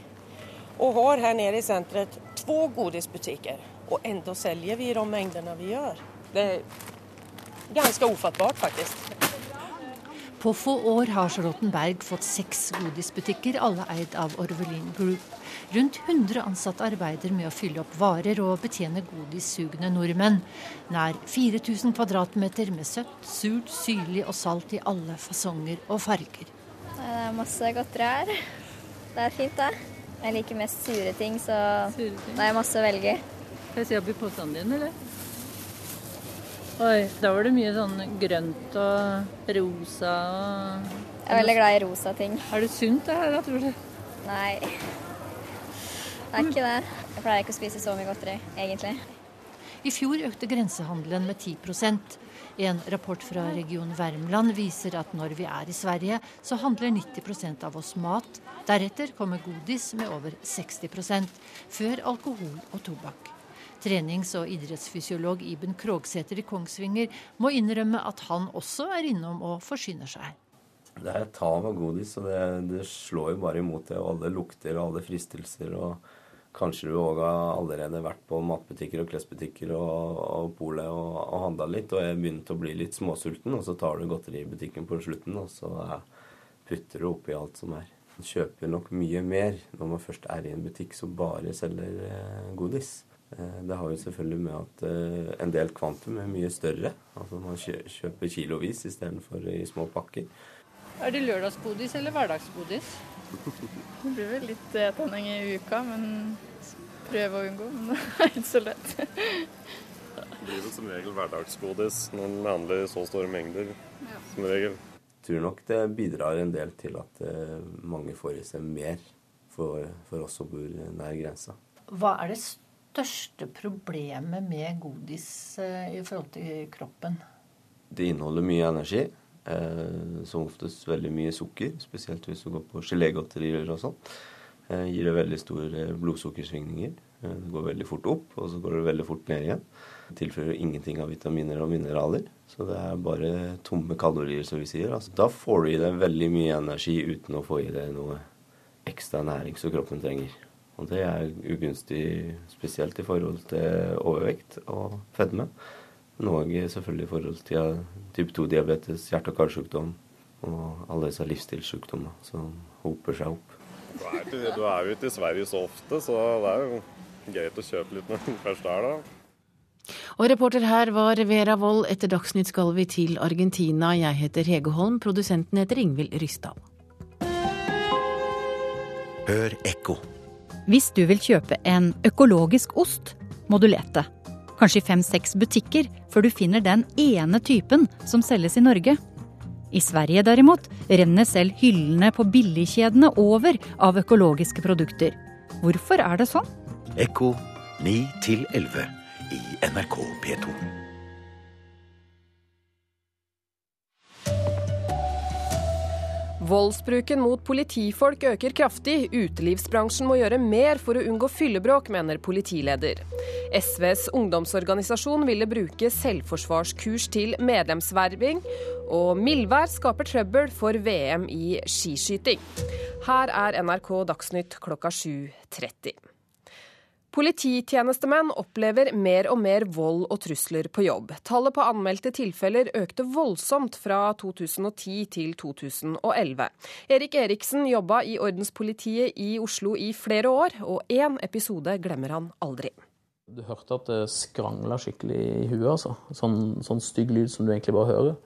og har her nede i senteret to godisbutikker. Og enda selger vi de mengdene vi gjør. Det er ganske ufattbart, faktisk. På få år har Charlottenberg fått seks godisbutikker, alle eid av Orvelin Group. Rundt 100 ansatte arbeider med å fylle opp varer og betjene godissugne nordmenn. Nær 4000 kvadratmeter med søtt, surt, syrlig og salt i alle fasonger og farger. Det er masse godteri her. Det er fint, det. Jeg liker mest sure ting, så sure ting. det er masse å velge i. Får jeg se opp i posene dine, eller? Oi, da var det mye sånn grønt og rosa og Jeg er veldig glad i rosa ting. Er det sunt det her, tror du? Nei. Det er ikke det. Jeg pleier ikke å spise så mye godteri, egentlig. I fjor økte grensehandelen med 10% En rapport fra Region Värmland viser at når vi er i Sverige, så handler 90% av oss mat. Deretter kommer godis med over 60% før alkohol og tobakk. Trenings- og idrettsfysiolog Iben Krogsæter i Kongsvinger må innrømme at han også er innom og forsyner seg. Det er et hav av godis, og det, det, slår jo bare imot det. Og alle lukter og alle fristelser. og Kanskje du òg har allerede vært på matbutikker og klesbutikker og, og polet og, og handla litt og er begynt å bli litt småsulten, og så tar du godteributikken på slutten, og så putter du oppi alt som er. Man kjøper nok mye mer når man først er i en butikk som bare selger eh, godis. Eh, det har jo selvfølgelig med at eh, en del kvantum er mye større. Altså man kjøper kilovis istedenfor i små pakker. Er det lørdagsgodis eller hverdagsgodis? Det blir vel litt tenning i uka, men prøve å unngå. Men det er ikke så lett. Det blir vel som regel hverdagsgodis når en handler i så store mengder. Ja. Som regel. Jeg tror nok det bidrar en del til at eh, mange får i seg mer for, for oss som bor nær grensa. Hva er det største problemet med godis i forhold til kroppen? Det inneholder mye energi. Eh, som oftest veldig mye sukker, spesielt hvis du går på gelégodterier og sånn. Eh, gir det veldig store blodsukkersvingninger. Eh, det går veldig fort opp, og så går det veldig fort ned igjen. Det Tilfører ingenting av vitaminer og mineraler. Så det er bare tomme kalorier, som vi sier. Altså, da får du i deg veldig mye energi uten å få i deg noe ekstra næring som kroppen trenger. Og det er ugunstig spesielt i forhold til overvekt og fedme. Men òg selvfølgelig i forhold til type 2-diabetes, hjerte- og karsykdom og alle disse livsstilssykdommer som hoper seg opp. Du er jo ikke i Sverige så ofte, så det er jo greit å kjøpe litt når du først er der. Og reporter her var Vera Wold. Etter Dagsnytt skal vi til Argentina. Jeg heter Hege Holm, produsenten heter Ingvild Ryssdal. Hør ekko. Hvis du vil kjøpe en økologisk ost, må du lete. Kanskje i fem-seks butikker før du finner den ene typen som selges i Norge. I Sverige derimot renner selv hyllene på billigkjedene over av økologiske produkter. Hvorfor er det sånn? Ekko 9 11 i NRK P2. Voldsbruken mot politifolk øker kraftig. Utelivsbransjen må gjøre mer for å unngå fyllebråk, mener politileder. SVs ungdomsorganisasjon ville bruke selvforsvarskurs til medlemsverving. Og mildvær skaper trøbbel for VM i skiskyting. Her er NRK Dagsnytt klokka 7.30. Polititjenestemenn opplever mer og mer vold og trusler på jobb. Tallet på anmeldte tilfeller økte voldsomt fra 2010 til 2011. Erik Eriksen jobba i ordenspolitiet i Oslo i flere år, og én episode glemmer han aldri. Du hørte at det skrangla skikkelig i huet, altså. Sånn, sånn stygg lyd som du egentlig bare hører.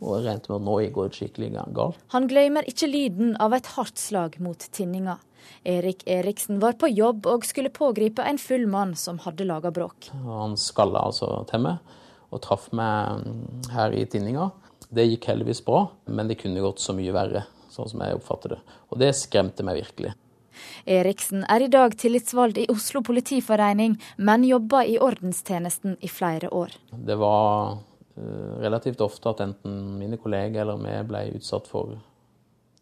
Og jeg regnet med at nå går det skikkelig galt. Han glemmer ikke lyden av et hardt slag mot tinninga. Erik Eriksen var på jobb og skulle pågripe en full mann som hadde laga bråk. Han skalla altså til meg og traff meg her i tinninga. Det gikk heldigvis bra, men det kunne gått så mye verre, sånn som jeg oppfatter det. Og det skremte meg virkelig. Eriksen er i dag tillitsvalgt i Oslo politiforening, men jobba i ordenstjenesten i flere år. Det var uh, relativt ofte at enten mine kolleger eller vi ble utsatt for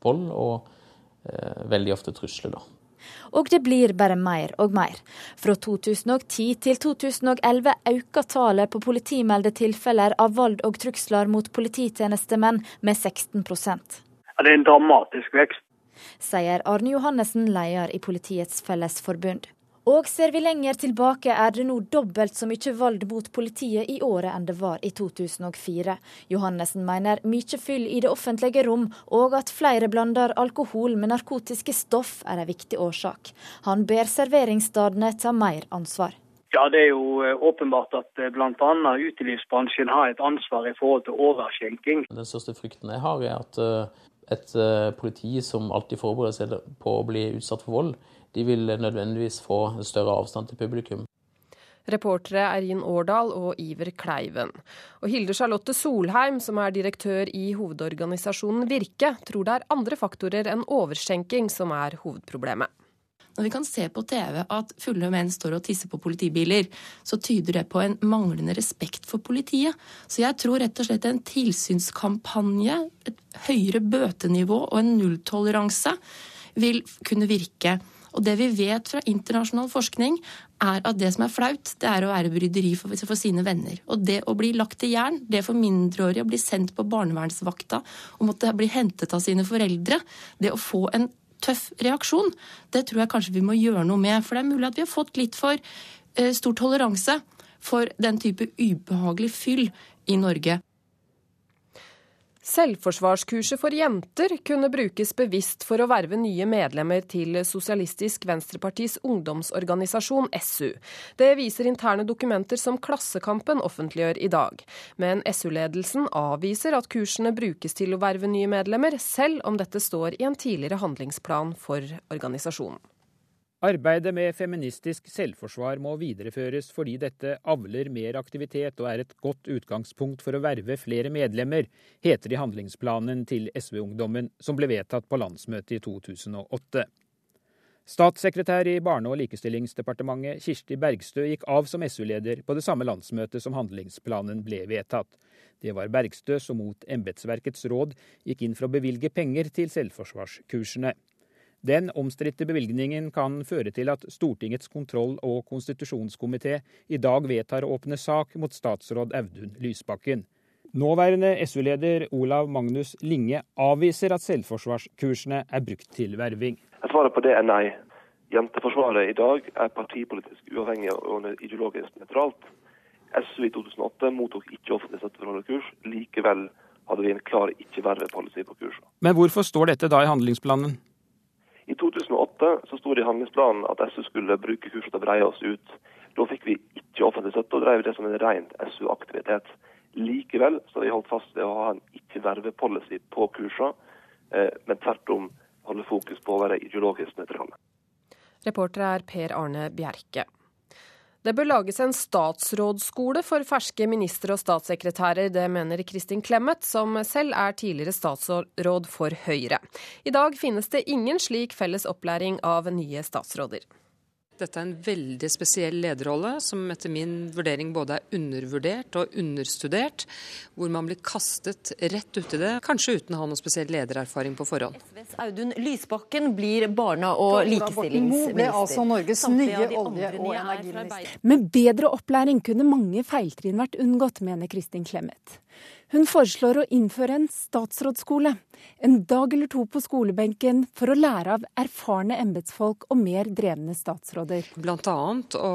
vold. og Eh, veldig ofte trusler, da. Og det blir bare mer og mer. Fra 2010 til 2011 øker tallet på politimeldte tilfeller av vold og trusler mot polititjenestemenn med 16 ja, Det er en dramatisk vekst. Sier Arne Johannessen, leder i Politiets Fellesforbund. Og ser vi lenger tilbake, er det nå dobbelt så mye vold mot politiet i året enn det var i 2004. Johannessen mener mye fyll i det offentlige rom, og at flere blander alkohol med narkotiske stoff er en viktig årsak. Han ber serveringsstedene ta mer ansvar. Ja, Det er jo eh, åpenbart at eh, bl.a. utelivsbransjen har et ansvar i forhold til overskjenking. Den største frykten jeg har, er at eh, et politi som alltid forbereder seg på å bli utsatt for vold, de vil nødvendigvis få større avstand til publikum. Reportere Erin Årdal og Iver Kleiven. Og Hilde Charlotte Solheim, som er direktør i hovedorganisasjonen Virke, tror det er andre faktorer enn overskjenking som er hovedproblemet. Når vi kan se på TV at fulle menn står og tisser på politibiler, så tyder det på en manglende respekt for politiet. Så jeg tror rett og slett en tilsynskampanje, et høyere bøtenivå og en nulltoleranse vil kunne virke. Og det vi vet fra internasjonal forskning, er at det som er flaut, det er å være bryderi for, for sine venner. Og det å bli lagt til jern, det for mindreårige å bli sendt på barnevernsvakta og måtte bli hentet av sine foreldre, det å få en tøff reaksjon, det tror jeg kanskje vi må gjøre noe med. For det er mulig at vi har fått litt for uh, stor toleranse for den type ubehagelig fyll i Norge. Selvforsvarskurset for jenter kunne brukes bevisst for å verve nye medlemmer til Sosialistisk Venstrepartis ungdomsorganisasjon, SU. Det viser interne dokumenter som Klassekampen offentliggjør i dag. Men SU-ledelsen avviser at kursene brukes til å verve nye medlemmer, selv om dette står i en tidligere handlingsplan for organisasjonen. Arbeidet med feministisk selvforsvar må videreføres fordi dette avler mer aktivitet og er et godt utgangspunkt for å verve flere medlemmer, heter det i handlingsplanen til SV-ungdommen som ble vedtatt på landsmøtet i 2008. Statssekretær i Barne- og likestillingsdepartementet Kirsti Bergstø gikk av som SU-leder på det samme landsmøtet som handlingsplanen ble vedtatt. Det var Bergstø som mot embetsverkets råd gikk inn for å bevilge penger til selvforsvarskursene. Den omstridte bevilgningen kan føre til at Stortingets kontroll- og konstitusjonskomité i dag vedtar å åpne sak mot statsråd Audun Lysbakken. Nåværende SU-leder Olav Magnus Linge avviser at selvforsvarskursene er brukt til verving. Svaret på det er nei. Jenteforsvaret i dag er partipolitisk uavhengig og ideologisk nøytralt. SU i 2008 mottok ikke offentlig støtte for kurs. Likevel hadde vi en klar ikke-verve-policy på kursene. Men hvorfor står dette da i handlingsplanen? I 2008 så sto det i handlingsplanen at SU skulle bruke kurset til å breie oss ut. Da fikk vi ikke offentlig støtte og drev det som en rent SU-aktivitet. Likevel så har vi holdt fast ved å ha en ikke-verve-policy på kursene, eh, men tvert om holde fokus på å være ideologisk nøytrale. Reporter er Per Arne Bjerke. Det bør lages en statsrådsskole for ferske ministre og statssekretærer. Det mener Kristin Clemet, som selv er tidligere statsråd for Høyre. I dag finnes det ingen slik felles opplæring av nye statsråder. Dette er en veldig spesiell lederrolle, som etter min vurdering både er undervurdert og understudert. Hvor man blir kastet rett uti det, kanskje uten å ha noe spesiell ledererfaring på forhånd. SVs Audun Lysbakken blir barne- og likestillingsminister. altså Norges nye olje- og energiminister. Med bedre opplæring kunne mange feiltrinn vært unngått, mener Kristin Clemet. Hun foreslår å innføre en statsrådsskole. En dag eller to på skolebenken for å lære av erfarne embetsfolk og mer drevne statsråder. Blant annet å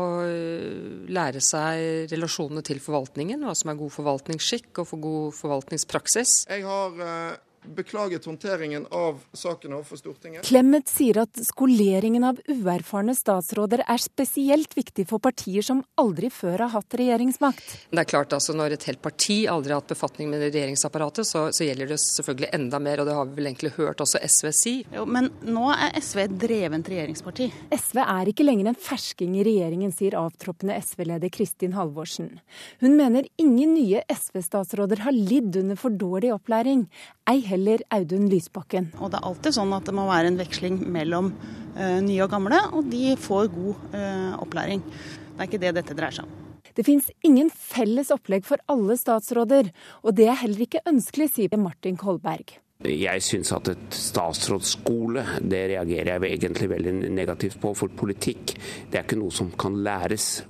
lære seg relasjonene til forvaltningen, hva som er god forvaltningsskikk og for god forvaltningspraksis. Jeg har eh, beklaget håndteringen av saken overfor Stortinget. Clemet sier at skoleringen av uerfarne statsråder er spesielt viktig for partier som aldri før har hatt regjeringsmakt. Det er klart altså Når et helt parti aldri har hatt befatning med regjeringsapparatet, så, så gjelder det selvfølgelig enda mer, og det har vi vel egentlig hørt også SV si. Jo, men nå er SV et drevent regjeringsparti. SV er ikke lenger en fersking i regjeringen, sier avtroppende SV-leder Kristin Halvorsen. Hun mener ingen nye SV-statsråder har lidd under for dårlig opplæring. Ei heller Audun Lysbakken. Og det er alltid sånn at det må være en veksling mellom uh, nye og gamle, og de får god uh, opplæring. Det er ikke det dette dreier seg om. Det fins ingen felles opplegg for alle statsråder, og det er heller ikke ønskelig, sier Martin Kolberg. Jeg syns at et statsrådsskole, det reagerer jeg egentlig veldig negativt på. For politikk, det er ikke noe som kan læres.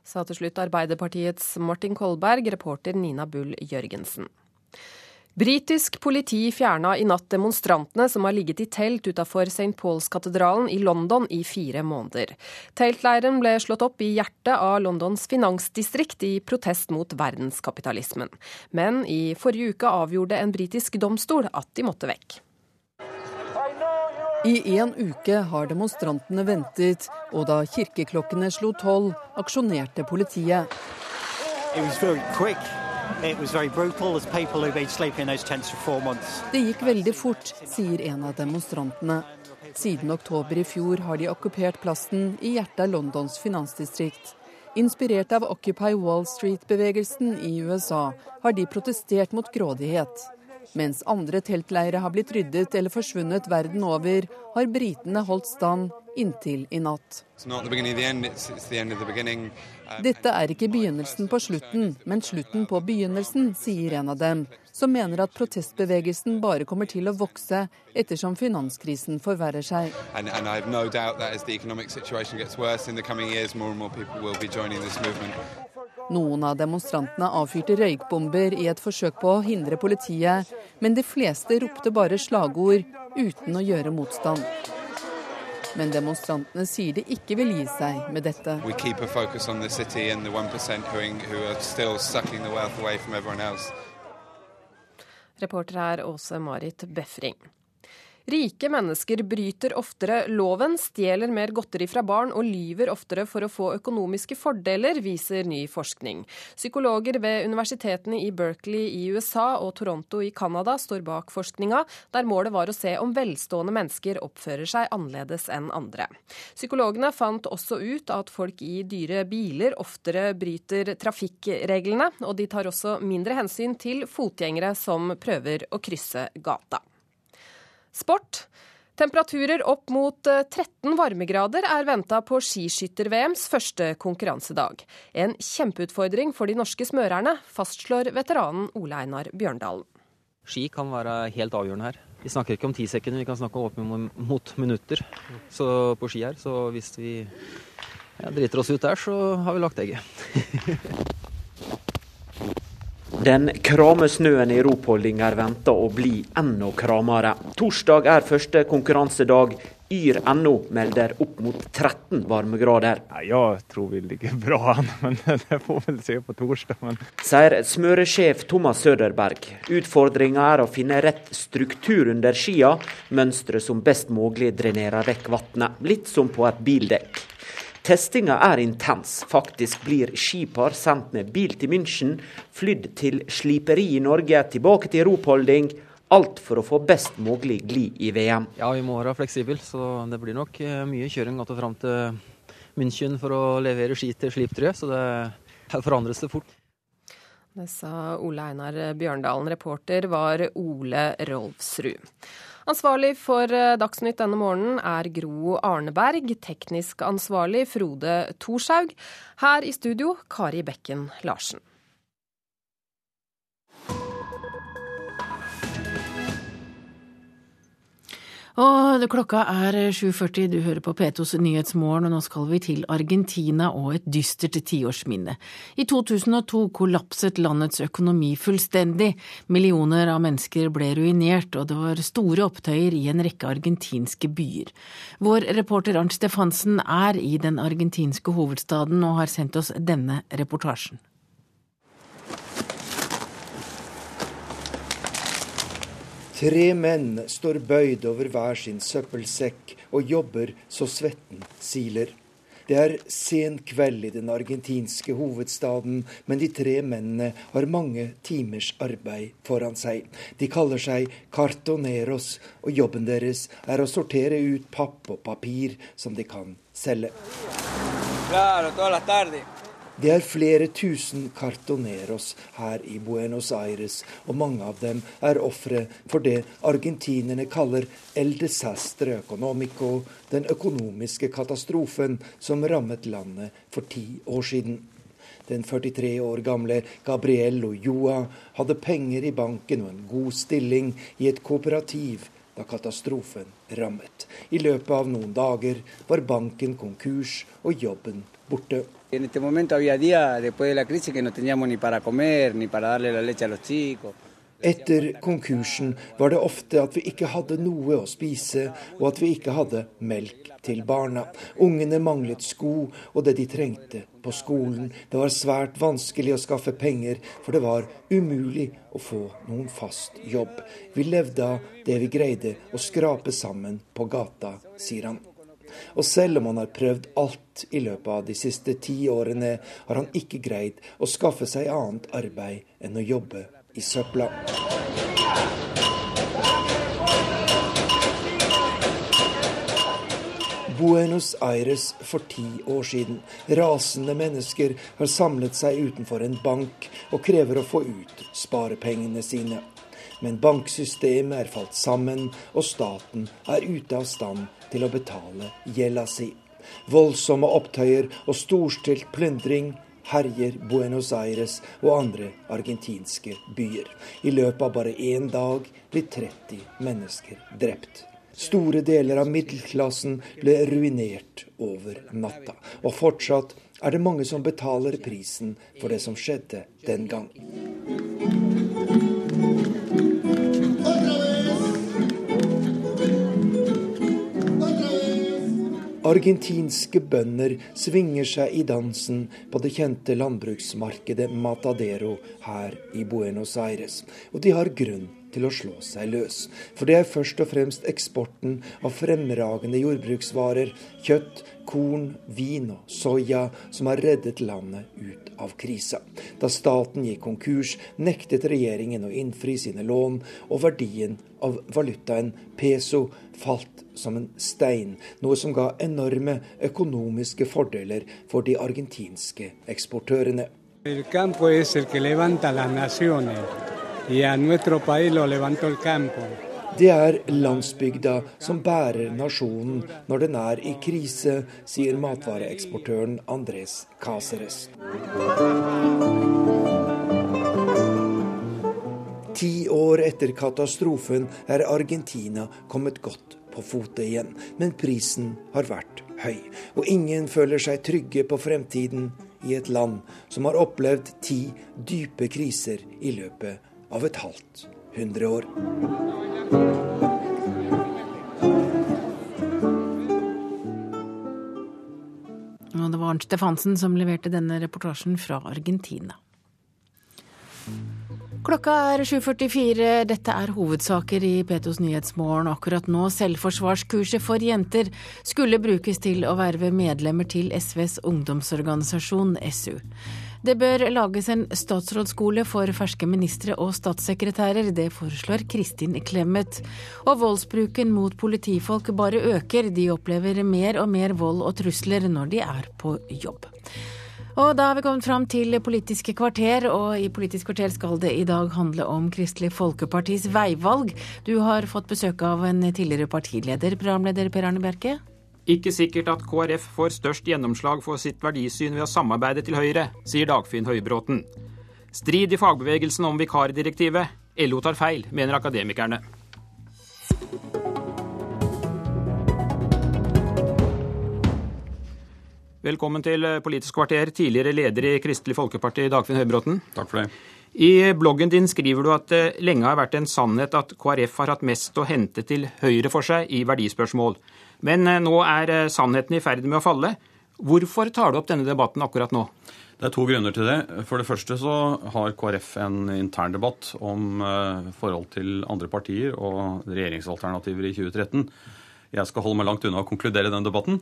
Sa til slutt Arbeiderpartiets Martin Kolberg, reporter Nina Bull Jørgensen. Britisk politi fjerna i natt demonstrantene som har ligget i telt utafor St. Pauls-katedralen i London i fire måneder. Teltleiren ble slått opp i hjertet av Londons finansdistrikt i protest mot verdenskapitalismen. Men i forrige uke avgjorde en britisk domstol at de måtte vekk. I en uke har demonstrantene ventet, og da kirkeklokkene slo tolv, aksjonerte politiet. It was very quick. Det gikk veldig fort, sier en av demonstrantene. Siden oktober i fjor har de okkupert plassen i hjertet av Londons finansdistrikt. Inspirert av Occupy Wall Street-bevegelsen i USA har de protestert mot grådighet. Mens andre teltleire har blitt ryddet eller forsvunnet verden over, har britene holdt stand inntil i natt. Dette er ikke begynnelsen på slutten, men slutten på begynnelsen, sier en av dem, som mener at protestbevegelsen bare kommer til å vokse ettersom finanskrisen forverrer seg. Noen av demonstrantene avfyrte røykbomber i et forsøk på å hindre politiet, men de fleste ropte bare slagord uten å gjøre motstand. Men demonstrantene sier de ikke vil gi seg med dette. Reporter er Åse Marit Befring. Rike mennesker bryter oftere loven, stjeler mer godteri fra barn og lyver oftere for å få økonomiske fordeler, viser ny forskning. Psykologer ved universitetene i Berkeley i USA og Toronto i Canada står bak forskninga, der målet var å se om velstående mennesker oppfører seg annerledes enn andre. Psykologene fant også ut at folk i dyre biler oftere bryter trafikkreglene, og de tar også mindre hensyn til fotgjengere som prøver å krysse gata. Sport. Temperaturer opp mot 13 eh, varmegrader er venta på skiskytter-VMs første konkurransedag. En kjempeutfordring for de norske smørerne, fastslår veteranen Ole Einar Bjørndalen. Ski kan være helt avgjørende her. Vi snakker ikke om ti sekunder, vi kan snakke om opp mot minutter så på ski her. Så hvis vi ja, driter oss ut der, så har vi lagt egget. Den krame snøen i Ropolding er venta å bli enda kramere. Torsdag er første konkurransedag. Yr.no melder opp mot 13 varmegrader. Ja, jeg tror vi ligger bra an, men det får vi se på torsdag. Men... Sier smøresjef Thomas Søderberg. Utfordringa er å finne rett struktur under skia, mønstre som best mulig drenerer vekk vannet. Litt som på et bildekk. Testinga er intens. Faktisk blir skipar sendt med bil til München, flydd til sliperi i Norge, tilbake til ropholding. Alt for å få best mulig glid i VM. Ja, vi må være fleksible, så det blir nok eh, mye kjøring att og fram til München for å levere ski til sliptrø. Så det forandres det fort. Det sa Ole Einar Bjørndalen. Reporter var Ole Rolfsrud. Ansvarlig for eh, Dagsnytt denne morgenen er Gro Arneberg. Teknisk ansvarlig Frode Thorshaug. Her i studio Kari Bekken Larsen. Og klokka er 7.40, du hører på P2s Nyhetsmorgen, og nå skal vi til Argentina og et dystert tiårsminne. I 2002 kollapset landets økonomi fullstendig. Millioner av mennesker ble ruinert, og det var store opptøyer i en rekke argentinske byer. Vår reporter Arnt Stefansen er i den argentinske hovedstaden og har sendt oss denne reportasjen. Tre menn står bøyd over hver sin søppelsekk og jobber så svetten siler. Det er sen kveld i den argentinske hovedstaden, men de tre mennene har mange timers arbeid foran seg. De kaller seg cartoneros, og jobben deres er å sortere ut papp og papir som de kan selge. Claro. Det er flere tusen cartoneros her i Buenos Aires, og mange av dem er ofre for det argentinerne kaller el desastre economico, den økonomiske katastrofen som rammet landet for ti år siden. Den 43 år gamle Gabriel Ulloa hadde penger i banken og en god stilling i et kooperativ da katastrofen rammet. I løpet av noen dager var banken konkurs og jobben borte. En este momento había días después de la crisis que no teníamos ni para comer, ni para darle la leche a los chicos. Etter konkursen var det ofte at vi ikke hadde noe å spise, og at vi ikke hadde melk til barna. Ungene manglet sko og det de trengte på skolen. Det var svært vanskelig å skaffe penger, for det var umulig å få noen fast jobb. Vi levde av det vi greide å skrape sammen på gata, sier han. Og selv om han har prøvd alt i løpet av de siste ti årene, har han ikke greid å skaffe seg annet arbeid enn å jobbe i søpla. Buenos Aires for ti år siden. Rasende mennesker har samlet seg utenfor en bank og krever å få ut sparepengene sine. Men banksystemet er falt sammen, og staten er ute av stand til å betale gjelda si. Voldsomme opptøyer og storstilt plyndring herjer Buenos Aires og andre argentinske byer. I løpet av bare én dag blir 30 mennesker drept. Store deler av middelklassen ble ruinert over natta. Og fortsatt er det mange som betaler prisen for det som skjedde den gang. Argentinske bønder svinger seg i dansen på det kjente landbruksmarkedet Matadero her i Buenos Aires. Og de har grunn til å slå seg løs. For det er først og fremst eksporten av fremragende jordbruksvarer, kjøtt, korn, vin og soya, som har reddet landet ut av krisa. Da staten gikk konkurs, nektet regjeringen å innfri sine lån, og verdien av valutaen peso falt som en stein, noe som ga enorme økonomiske fordeler for de argentinske eksportørene. El campo es el que levanta Det er landsbygda som bærer nasjonen når den er i krise, sier matvareeksportøren Andres Cáceres. Ti år etter katastrofen er Argentina kommet godt på fote igjen, men prisen har vært høy. Og ingen føler seg trygge på fremtiden i et land som har opplevd ti dype kriser i løpet av et halvt hundre år. Og det var Arnt Stefansen som leverte denne reportasjen fra Argentina. Klokka er 7.44. Dette er hovedsaker i Petos Nyhetsmorgen akkurat nå. Selvforsvarskurset for jenter skulle brukes til å verve medlemmer til SVs ungdomsorganisasjon SU. Det bør lages en statsrådsskole for ferske ministre og statssekretærer. Det foreslår Kristin Clemet. Og voldsbruken mot politifolk bare øker. De opplever mer og mer vold og trusler når de er på jobb. Og da har vi kommet fram til Politiske kvarter, og i Politisk kvarter skal det i dag handle om Kristelig Folkepartis veivalg. Du har fått besøk av en tidligere partileder, programleder Per Arne Bjerke. Ikke sikkert at KrF får størst gjennomslag for sitt verdisyn ved å samarbeide til Høyre, sier Dagfinn Høybråten. Strid i fagbevegelsen om vikardirektivet. LO tar feil, mener akademikerne. Velkommen til Politisk kvarter, tidligere leder i Kristelig Folkeparti, Dagfinn Høybråten. Takk for det. I bloggen din skriver du at det lenge har vært en sannhet at KrF har hatt mest å hente til høyre for seg i verdispørsmål. Men eh, nå er eh, sannheten i ferd med å falle. Hvorfor tar du opp denne debatten akkurat nå? Det er to grunner til det. For det første så har KrF en intern debatt om eh, forhold til andre partier og regjeringsalternativer i 2013. Jeg skal holde meg langt unna å konkludere den debatten.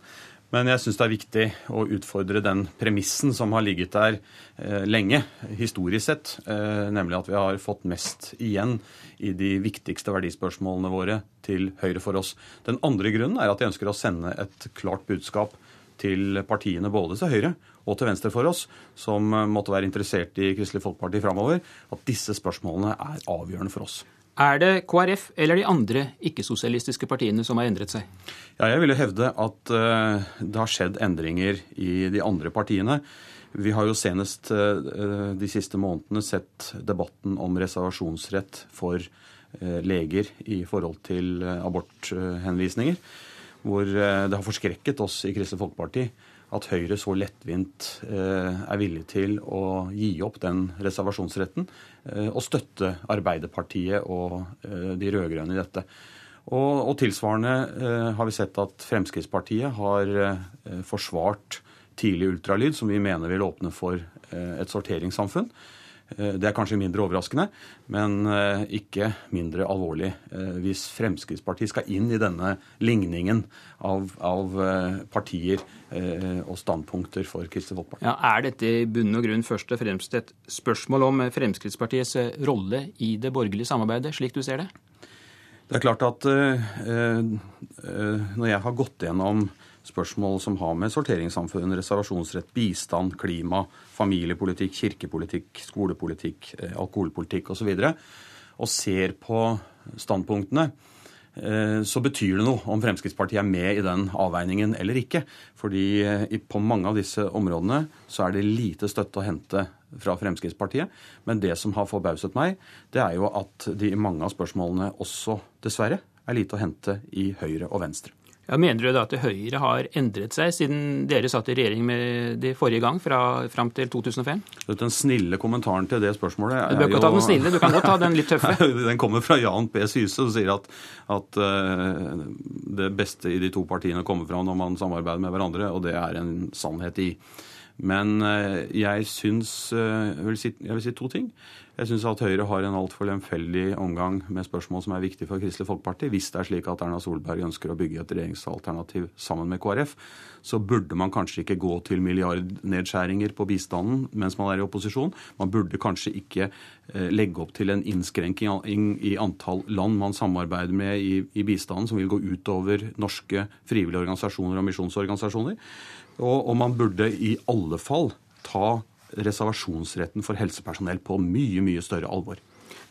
Men jeg syns det er viktig å utfordre den premissen som har ligget der eh, lenge, historisk sett, eh, nemlig at vi har fått mest igjen i de viktigste verdispørsmålene våre til høyre for oss. Den andre grunnen er at jeg ønsker å sende et klart budskap til partiene både til høyre og til venstre for oss, som måtte være interessert i Kristelig Folkeparti framover, at disse spørsmålene er avgjørende for oss. Er det KrF eller de andre ikke-sosialistiske partiene som har endret seg? Ja, jeg ville hevde at uh, det har skjedd endringer i de andre partiene. Vi har jo senest uh, de siste månedene sett debatten om reservasjonsrett for uh, leger i forhold til aborthenvisninger. Hvor det har forskrekket oss i Kristelig Folkeparti at Høyre så lettvint er villig til å gi opp den reservasjonsretten Eh, å støtte Arbeiderpartiet og eh, de rød-grønne i dette. Og, og tilsvarende eh, har vi sett at Fremskrittspartiet har forsvart tidlig ultralyd, som vi mener vil åpne for et sorteringssamfunn. Det er kanskje mindre overraskende, men ikke mindre alvorlig hvis Fremskrittspartiet skal inn i denne ligningen av, av partier og standpunkter for Kristelig Folkeparti. Ja, er dette i bunn og grunn først og fremst et spørsmål om Fremskrittspartiets rolle i det borgerlige samarbeidet, slik du ser det? Det er klart at når jeg har gått gjennom spørsmål som har med sorteringssamfunn, reservasjonsrett, bistand, klima, familiepolitikk, kirkepolitikk, skolepolitikk, eh, alkoholpolitikk osv., og, så og ser på standpunktene, eh, så betyr det noe om Fremskrittspartiet er med i den avveiningen eller ikke. Fordi eh, på mange av disse områdene så er det lite støtte å hente fra Fremskrittspartiet. Men det som har forbauset meg, det er jo at de mange av spørsmålene også, dessverre, er lite å hente i Høyre og Venstre. Ja, mener du da at Høyre har endret seg siden dere satt i regjering med det forrige gang, fra, fram til 2005? Den snille kommentaren til det spørsmålet er Du bør ikke ta den snille, du kan godt ta den litt tøffe. den kommer fra Jan P. Syse, som sier at, at uh, det beste i de to partiene kommer fram når man samarbeider med hverandre, og det er en sannhet i. Men uh, jeg syns uh, jeg, vil si, jeg vil si to ting. Jeg syns at Høyre har en altfor lemfeldig omgang med spørsmål som er viktige for Kristelig Folkeparti. Hvis det er slik at Erna Solberg ønsker å bygge et regjeringsalternativ sammen med KrF, så burde man kanskje ikke gå til milliardnedskjæringer på bistanden mens man er i opposisjon. Man burde kanskje ikke eh, legge opp til en innskrenking i antall land man samarbeider med i, bistanden, som vil gå utover norske frivillige organisasjoner og misjonsorganisasjoner. Og, og man burde i alle fall ta reservasjonsretten for helsepersonell på mye, mye større alvor.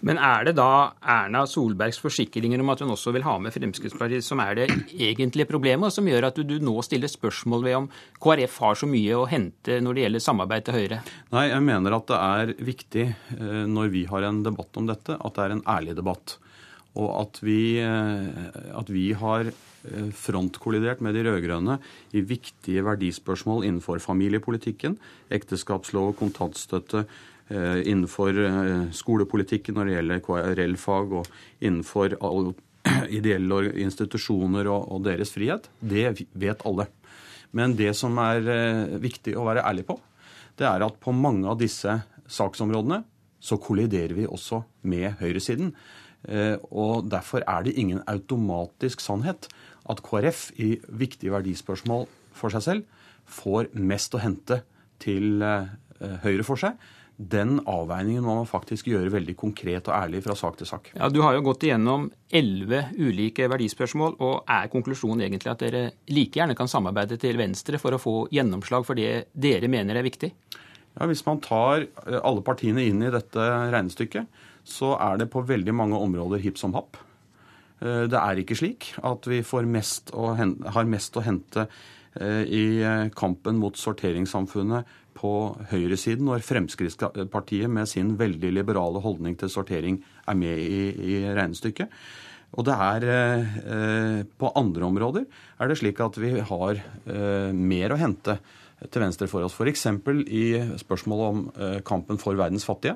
Men er det da Erna Solbergs forsikringer om at hun også vil ha med Fremskrittspartiet som er det egentlige problemet, og som gjør at du, du, nå stiller spørsmål ved om KrF har så mye å hente når det gjelder samarbeid til Høyre? Nei, jeg mener at det er viktig eh, når vi har en debatt om dette, at det er en ærlig debatt. Og at vi, eh, at vi har eh, frontkollidert med de rød-grønne i viktige verdispørsmål innenfor familiepolitikken, ekteskapslov, kontantstøtte, Eh, innenfor skolepolitikken når det gjelder KRL-fag, og innenfor ideelle institusjoner og deres frihet. Det vet alle. Men det som er viktig å være ærlig på, det er at på mange av disse saksområdene så kolliderer vi også med høyresiden. Og derfor er det ingen automatisk sannhet at KrF i viktige verdispørsmål for seg selv får mest å hente til Høyre for seg den avveiningen må man faktisk gjøre veldig konkret og ærlig fra sak til sak. Ja, Du har jo gått igjennom elleve ulike verdispørsmål, og er konklusjonen egentlig at dere like gjerne kan samarbeide til Venstre for å få gjennomslag for det dere mener er viktig? Ja, Hvis man tar eh, alle partiene inn i dette regnestykket, så er det på veldig mange områder hipp som happ. Eh, det er ikke slik at vi mest har mest å hente eh, i kampen mot sorteringssamfunnet på høyresiden når Fremskrittspartiet med sin veldig liberale holdning til sortering er med i, i regnestykket. Og det er eh, På andre områder er det slik at vi har eh, mer å hente til venstre for oss. F.eks. i spørsmålet om eh, kampen for verdens fattige.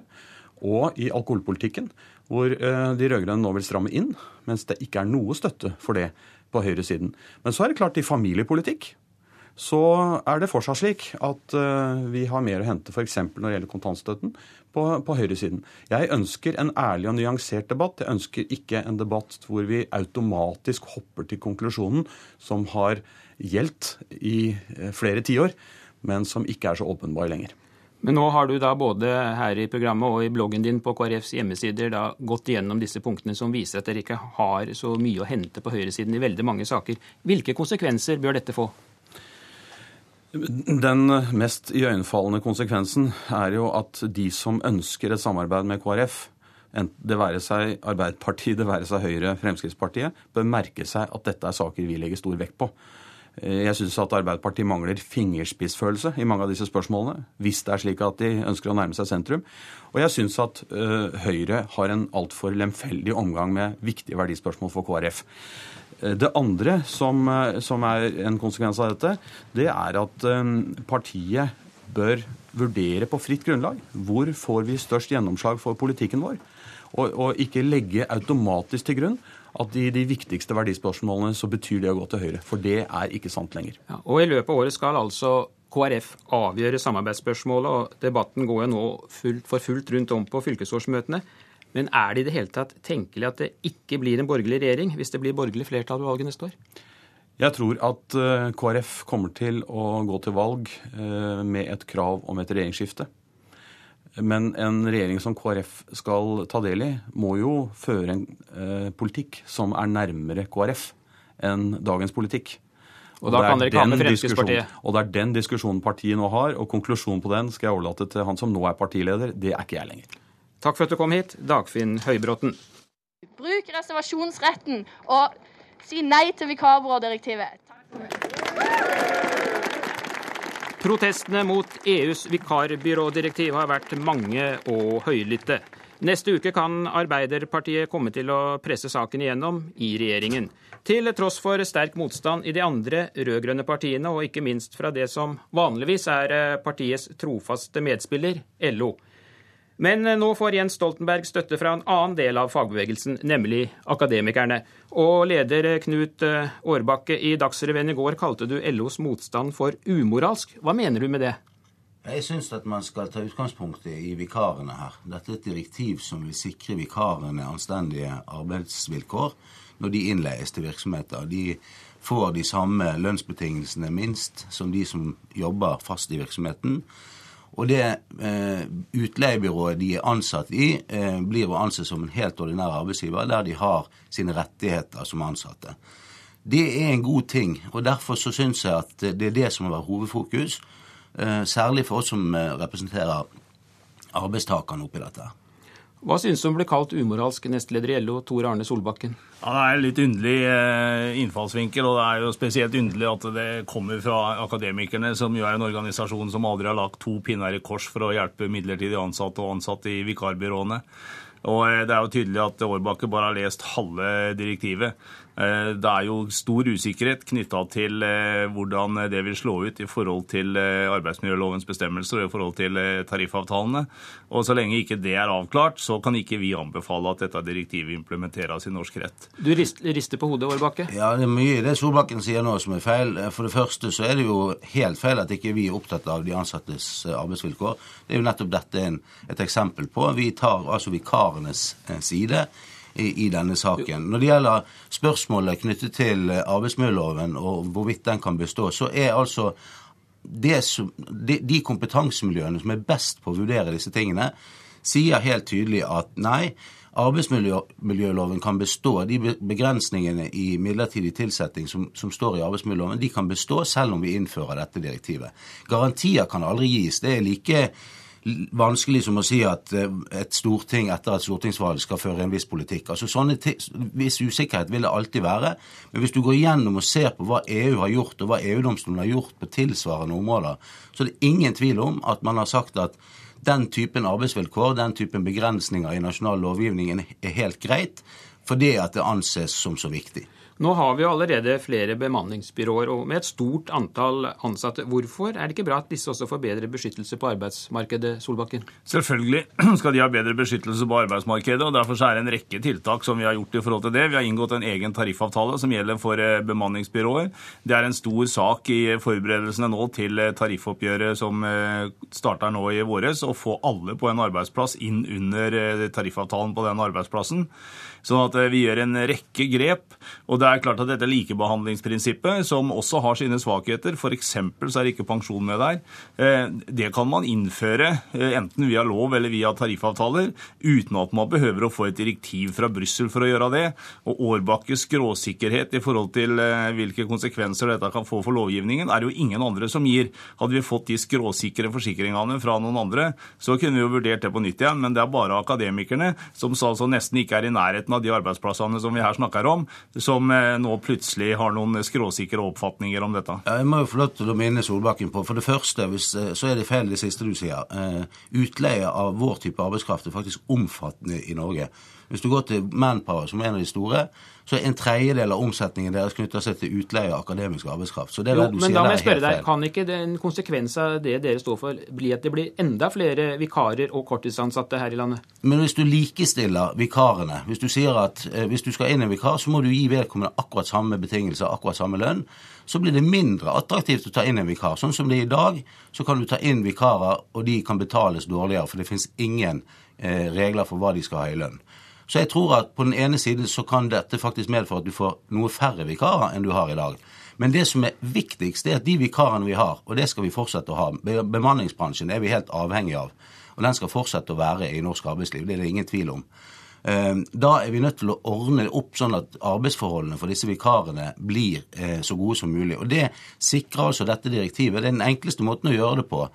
Og i alkoholpolitikken, hvor eh, de rød-grønne nå vil stramme inn, mens det ikke er noe støtte for det på høyresiden. Men så er det klart i familiepolitikk så er det fortsatt slik at uh, vi har mer å hente f.eks. når det gjelder kontantstøtten på, på høyresiden. Jeg ønsker en ærlig og nyansert debatt. Jeg ønsker ikke en debatt hvor vi automatisk hopper til konklusjonen som har gjeldt i uh, flere tiår, men som ikke er så åpenbar lenger. Men nå har du da både her i programmet og i bloggen din på KrFs hjemmesider da gått igjennom disse punktene som viser at dere ikke har så mye å hente på høyresiden i veldig mange saker. Hvilke konsekvenser bør dette få? Den mest iøynefallende konsekvensen er jo at de som ønsker et samarbeid med KrF, det være seg Arbeiderpartiet, det være seg Høyre, Fremskrittspartiet, bør merke seg at dette er saker vi legger stor vekt på. Jeg syns at Arbeiderpartiet mangler fingerspissfølelse i mange av disse spørsmålene, hvis det er slik at de ønsker å nærme seg sentrum. Og jeg syns at Høyre har en altfor lemfeldig omgang med viktige verdispørsmål for KrF. Det andre som, eh, som, er en konsekvens av dette, det er at eh, partiet bør vurdere på fritt grunnlag hvor får vi størst gjennomslag for politikken vår. Og, og ikke legge automatisk til grunn at i de viktigste verdispørsmålene så betyr det å gå til Høyre. For det er ikke sant lenger. Ja, og i løpet av året skal altså KrF avgjøre samarbeidsspørsmålet, og debatten går jo nå fullt, for fullt rundt om på fylkesårsmøtene. Men er det i det hele tatt tenkelig at det ikke blir en borgerlig regjering hvis det blir borgerlig flertall ved valget neste år? Jeg tror at eh, KrF kommer til å gå til valg eh, med et krav om et regjeringsskifte. Men en regjering som KrF skal ta del i, må jo føre en eh, politikk som er nærmere KrF enn dagens politikk. Og da kan dere ikke ha med Fremskrittspartiet? Og det er den diskusjonen partiet nå har, og konklusjonen på den skal jeg overlate til han som nå er partileder. Det er ikke jeg lenger. Takk for at du kom hit, Dagfinn Høybråten. Bruk reservasjonsretten og si nei til vikarbyrådirektivet. Protestene mot EUs vikarbyrådirektiv har vært mange og høylytte. Neste uke kan Arbeiderpartiet komme til å presse saken igjennom i regjeringen. Til tross for sterk motstand i de andre rød-grønne partiene, og ikke minst fra det som vanligvis er partiets trofaste medspiller, LO. Men eh, nå får Jens Stoltenberg støtte fra en annen del av fagbevegelsen, nemlig akademikerne. Og leder eh, Knut eh, Årbakke, i Dagsrevyen i går kalte du LOs motstand for umoralsk. Hva mener du med det? Jeg syns at man skal ta utgangspunktet i vikarene her. Dette er et direktiv som vil sikre vikarene anstendige arbeidsvilkår når de innleies til virksomheter. De får de samme lønnsbetingelsene minst som de som jobber fast i virksomheten. Og det eh, utleiebyrået de er ansatt i, eh, blir å anse som en helt ordinær arbeidsgiver, der de har sine rettigheter som ansatte. Det er en god ting, og derfor så syns jeg at det er det som må være hovedfokus. Eh, særlig for oss som eh, representerer arbeidstakerne oppi dette. Hva synes du om å bli kalt umoralsk nestleder i LO, Tor Arne Solbakken? Ja, Det er en litt underlig eh, innfallsvinkel, og det er jo spesielt underlig at det kommer fra Akademikerne, som jo er en organisasjon som aldri har lagt to pinner i kors for å hjelpe midlertidig ansatte og ansatte i vikarbyråene. Og eh, det er jo tydelig at Årbakke bare har lest halve direktivet. Eh, det er jo stor usikkerhet knytta til eh, hvordan det vil slå ut i forhold til arbeidsmiljølovens bestemmelser og i forhold til tariffavtalene. Og så lenge ikke det er avklart, så kan ikke vi anbefale at dette direktivet implementeres i norsk rett. Du rister på hodet, Årbakke? Ja, det er mye i det Solbakken sier nå som er feil. For det første så er det jo helt feil at ikke vi er opptatt av de ansattes arbeidsvilkår. Det er jo nettopp dette et eksempel på. Vi tar altså vikarenes eh, side i, i, denne saken. Når det gjelder spørsmålet knyttet til eh, arbeidsmiljøloven og hvorvidt den kan bestå, så er altså som, de, de kompetansemiljøene som er best på å vurdere disse tingene, sier helt tydelig at nei, arbeidsmiljøloven kan bestå. De begrensningene i midlertidig tilsetting som, som, står i arbeidsmiljøloven, de kan bestå selv om vi innfører dette direktivet. Garantier kan aldri gis. Det er like vanskelig som å si at eh, et storting etter et stortingsvalg skal føre en viss politikk. Altså sånne Viss usikkerhet vil det alltid være. Men hvis du går gjennom og ser på hva EU har gjort, og hva EU-domstolen har gjort på tilsvarende områder, så er det ingen tvil om at man har sagt at den typen arbeidsvilkår, den typen begrensninger i nasjonal lovgivning er helt greit, fordi at det anses som så viktig. Nå har vi jo allerede flere bemanningsbyråer og med et stort antall ansatte. Hvorfor er det ikke bra at disse også får bedre beskyttelse på arbeidsmarkedet, Solbakken? Selvfølgelig skal de ha bedre beskyttelse på arbeidsmarkedet, og derfor er det en rekke tiltak som vi har gjort i forhold til det. Vi har inngått en egen tariffavtale som gjelder for eh, bemanningsbyråer. Det er en stor sak i forberedelsene nå til eh, tariffoppgjøret som eh, starter nå i våres, å få alle på en arbeidsplass inn under tariffavtalen på den arbeidsplassen. Sånn at vi gjør en rekke grep. og det er klart at dette likebehandlingsprinsippet, som også har sine svakheter, f.eks. så er ikke pensjon med der, eh, det kan man innføre eh, enten via lov eller via tariffavtaler, uten at man behøver å få et direktiv fra Brussel for å gjøre det. Og Årbakkes skråsikkerhet i forhold til eh, hvilke konsekvenser dette kan få for lovgivningen, er jo ingen andre som gir. Hadde vi fått de skråsikre forsikringene fra noen andre, så kunne vi jo vurdert det på nytt igjen, men det er bare akademikerne, som altså nesten ikke er i nærheten av de arbeidsplassene som vi her snakker om, som nå plutselig har noen skråsikre oppfatninger om dette? Jeg må jo få lov til å minne Solbakken på For det første, hvis, eh, så er det feil det siste du sier. Eh, utleie av vår type arbeidskraft er faktisk omfattende i Norge. Hvis du går til Manpower, som er en av de store, så er en tredjedel av omsetningen deres knytter seg til utleie av akademisk arbeidskraft. Så det jo, du men sier da må jeg spørre deg, Kan ikke den konsekvens av det dere står for, bli at det blir enda flere vikarer og korttidsansatte her i landet? Men hvis du likestiller vikarene, hvis du sier at eh, hvis du skal inn en vikar, så må du gi vedkommende akkurat samme betingelser, akkurat samme lønn, så blir det mindre attraktivt å ta inn en vikar. Sånn som det er i dag, så kan du ta inn vikarer, og de kan betales dårligere, for det finnes ingen eh, regler for hva de skal ha i lønn. Så jeg tror at på den ene siden så kan dette faktisk medføre at du får noe færre vikarer enn du har i dag. Men det som er viktigst, er at de vikarene vi har, og det skal vi fortsette å ha Bemanningsbransjen er vi helt avhengig av. Og den skal fortsette å være i norsk arbeidsliv. Det er det ingen tvil om. Eh, da er vi nødt til å ordne det opp sånn at arbeidsforholdene for disse vikarene blir eh, så gode som mulig. Og Det sikrer altså dette direktivet. Det er den enkleste måten å gjøre det på.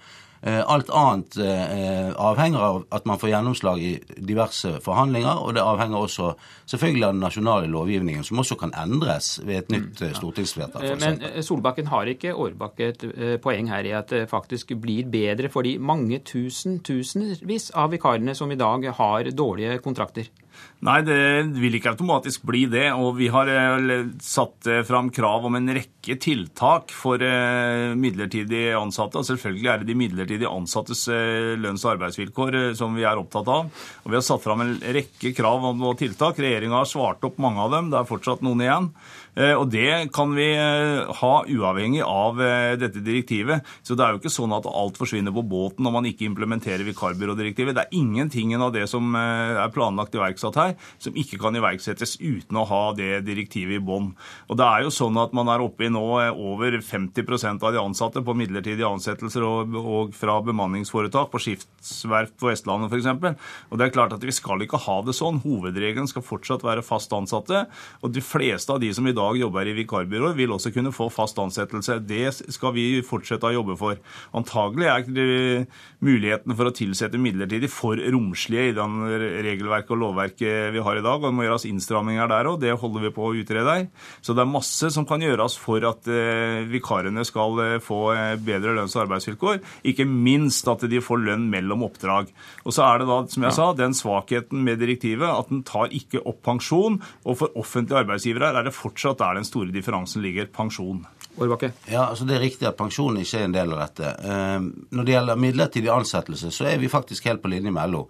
Eh, alt annet eh, avhenger av at man får gjennomslag i diverse forhandlinger, og det avhenger også selvfølgelig av den nasjonale lovgivningen, som også kan endres ved et nytt mm, stortingsflertall. Men Solbakken har ikke Årbakke et poeng her i at det faktisk blir bedre for de mange tusen, tusenvis av vikarene som i dag har dårlige kontrakter? Nei, det vil ikke automatisk bli det. Og vi har eh, satt eh, fram krav om en rekke tiltak for eh, midlertidig ansatte. Og selvfølgelig er det de midlertidig ansattes lønns- og arbeidsvilkår som vi er opptatt av. Og vi har satt fram en rekke krav om tiltak. Regjeringa har svart opp mange av dem. Det er fortsatt noen igjen. Eh, og det kan vi eh, ha uavhengig av eh, dette direktivet. Så det er jo ikke sånn at alt forsvinner på båten når man ikke implementerer vikarbyrådirektivet. Det er ingenting av det som er planlagt iverksatt her, som ikke kan iverksettes uten å ha det direktivet i bånn. Og det er jo sånn at man er oppe i nå over 50% av de ansatte på midlertidige ansettelser og, og fra bemanningsforetak på skiftsverft på Vestlandet f.eks. Og det er klart at vi skal ikke ha det sånn. Hovedregelen skal fortsatt være fast ansatte. Og de fleste av de som i dag jobber i vikarbyrå, vil også kunne få fast ansettelse. Det skal vi fortsette å jobbe for. Antagelig er mulighetene for å tilsette midlertidig for romslige i den regelverket og lovverket vi har i dag. og Det må gjøres innstramminger der òg. Det holder vi på å utrede her. Så det er masse som kan gjøres for at eh, vikarene skal eh, få eh, bedre lønns- og arbeidsvilkår. Ikke minst at de får lønn mellom oppdrag. Og så er det da, som jeg sa, den svakheten med direktivet at den tar ikke opp pensjon. Og for offentlige arbeidsgivere er det fortsatt der den store differansen ligger pensjon. Årbakke. Ja, altså Det er riktig at pensjon ikke er en del av dette. Når det gjelder midlertidig ansettelse, så er vi faktisk helt på linje med LO.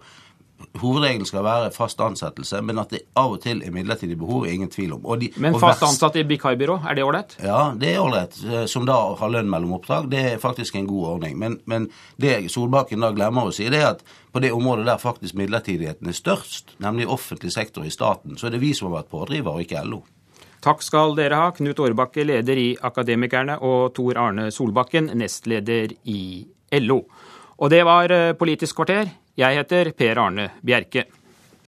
Hovedregelen skal være fast ansettelse, men at det av og til er midlertidig behov, er ingen tvil om. De, men fast ansatt i vikarbyrå, er det ålreit? Ja, det er ålreit. Eh, som da har lønn mellom oppdrag. Det er faktisk en god ordning. Men, men det Solbakken da glemmer å si, det er at på det området der faktisk midlertidigheten er størst, nemlig offentlig sektor i staten, så er det vi som har vært pådriver, og ikke LO. Takk skal dere ha, Knut Årbakke, leder i Akademikerne, og Tor Arne Solbakken, nestleder i LO. Og det var eh, Politisk kvarter. Jeg heter Per Arne Bjerke.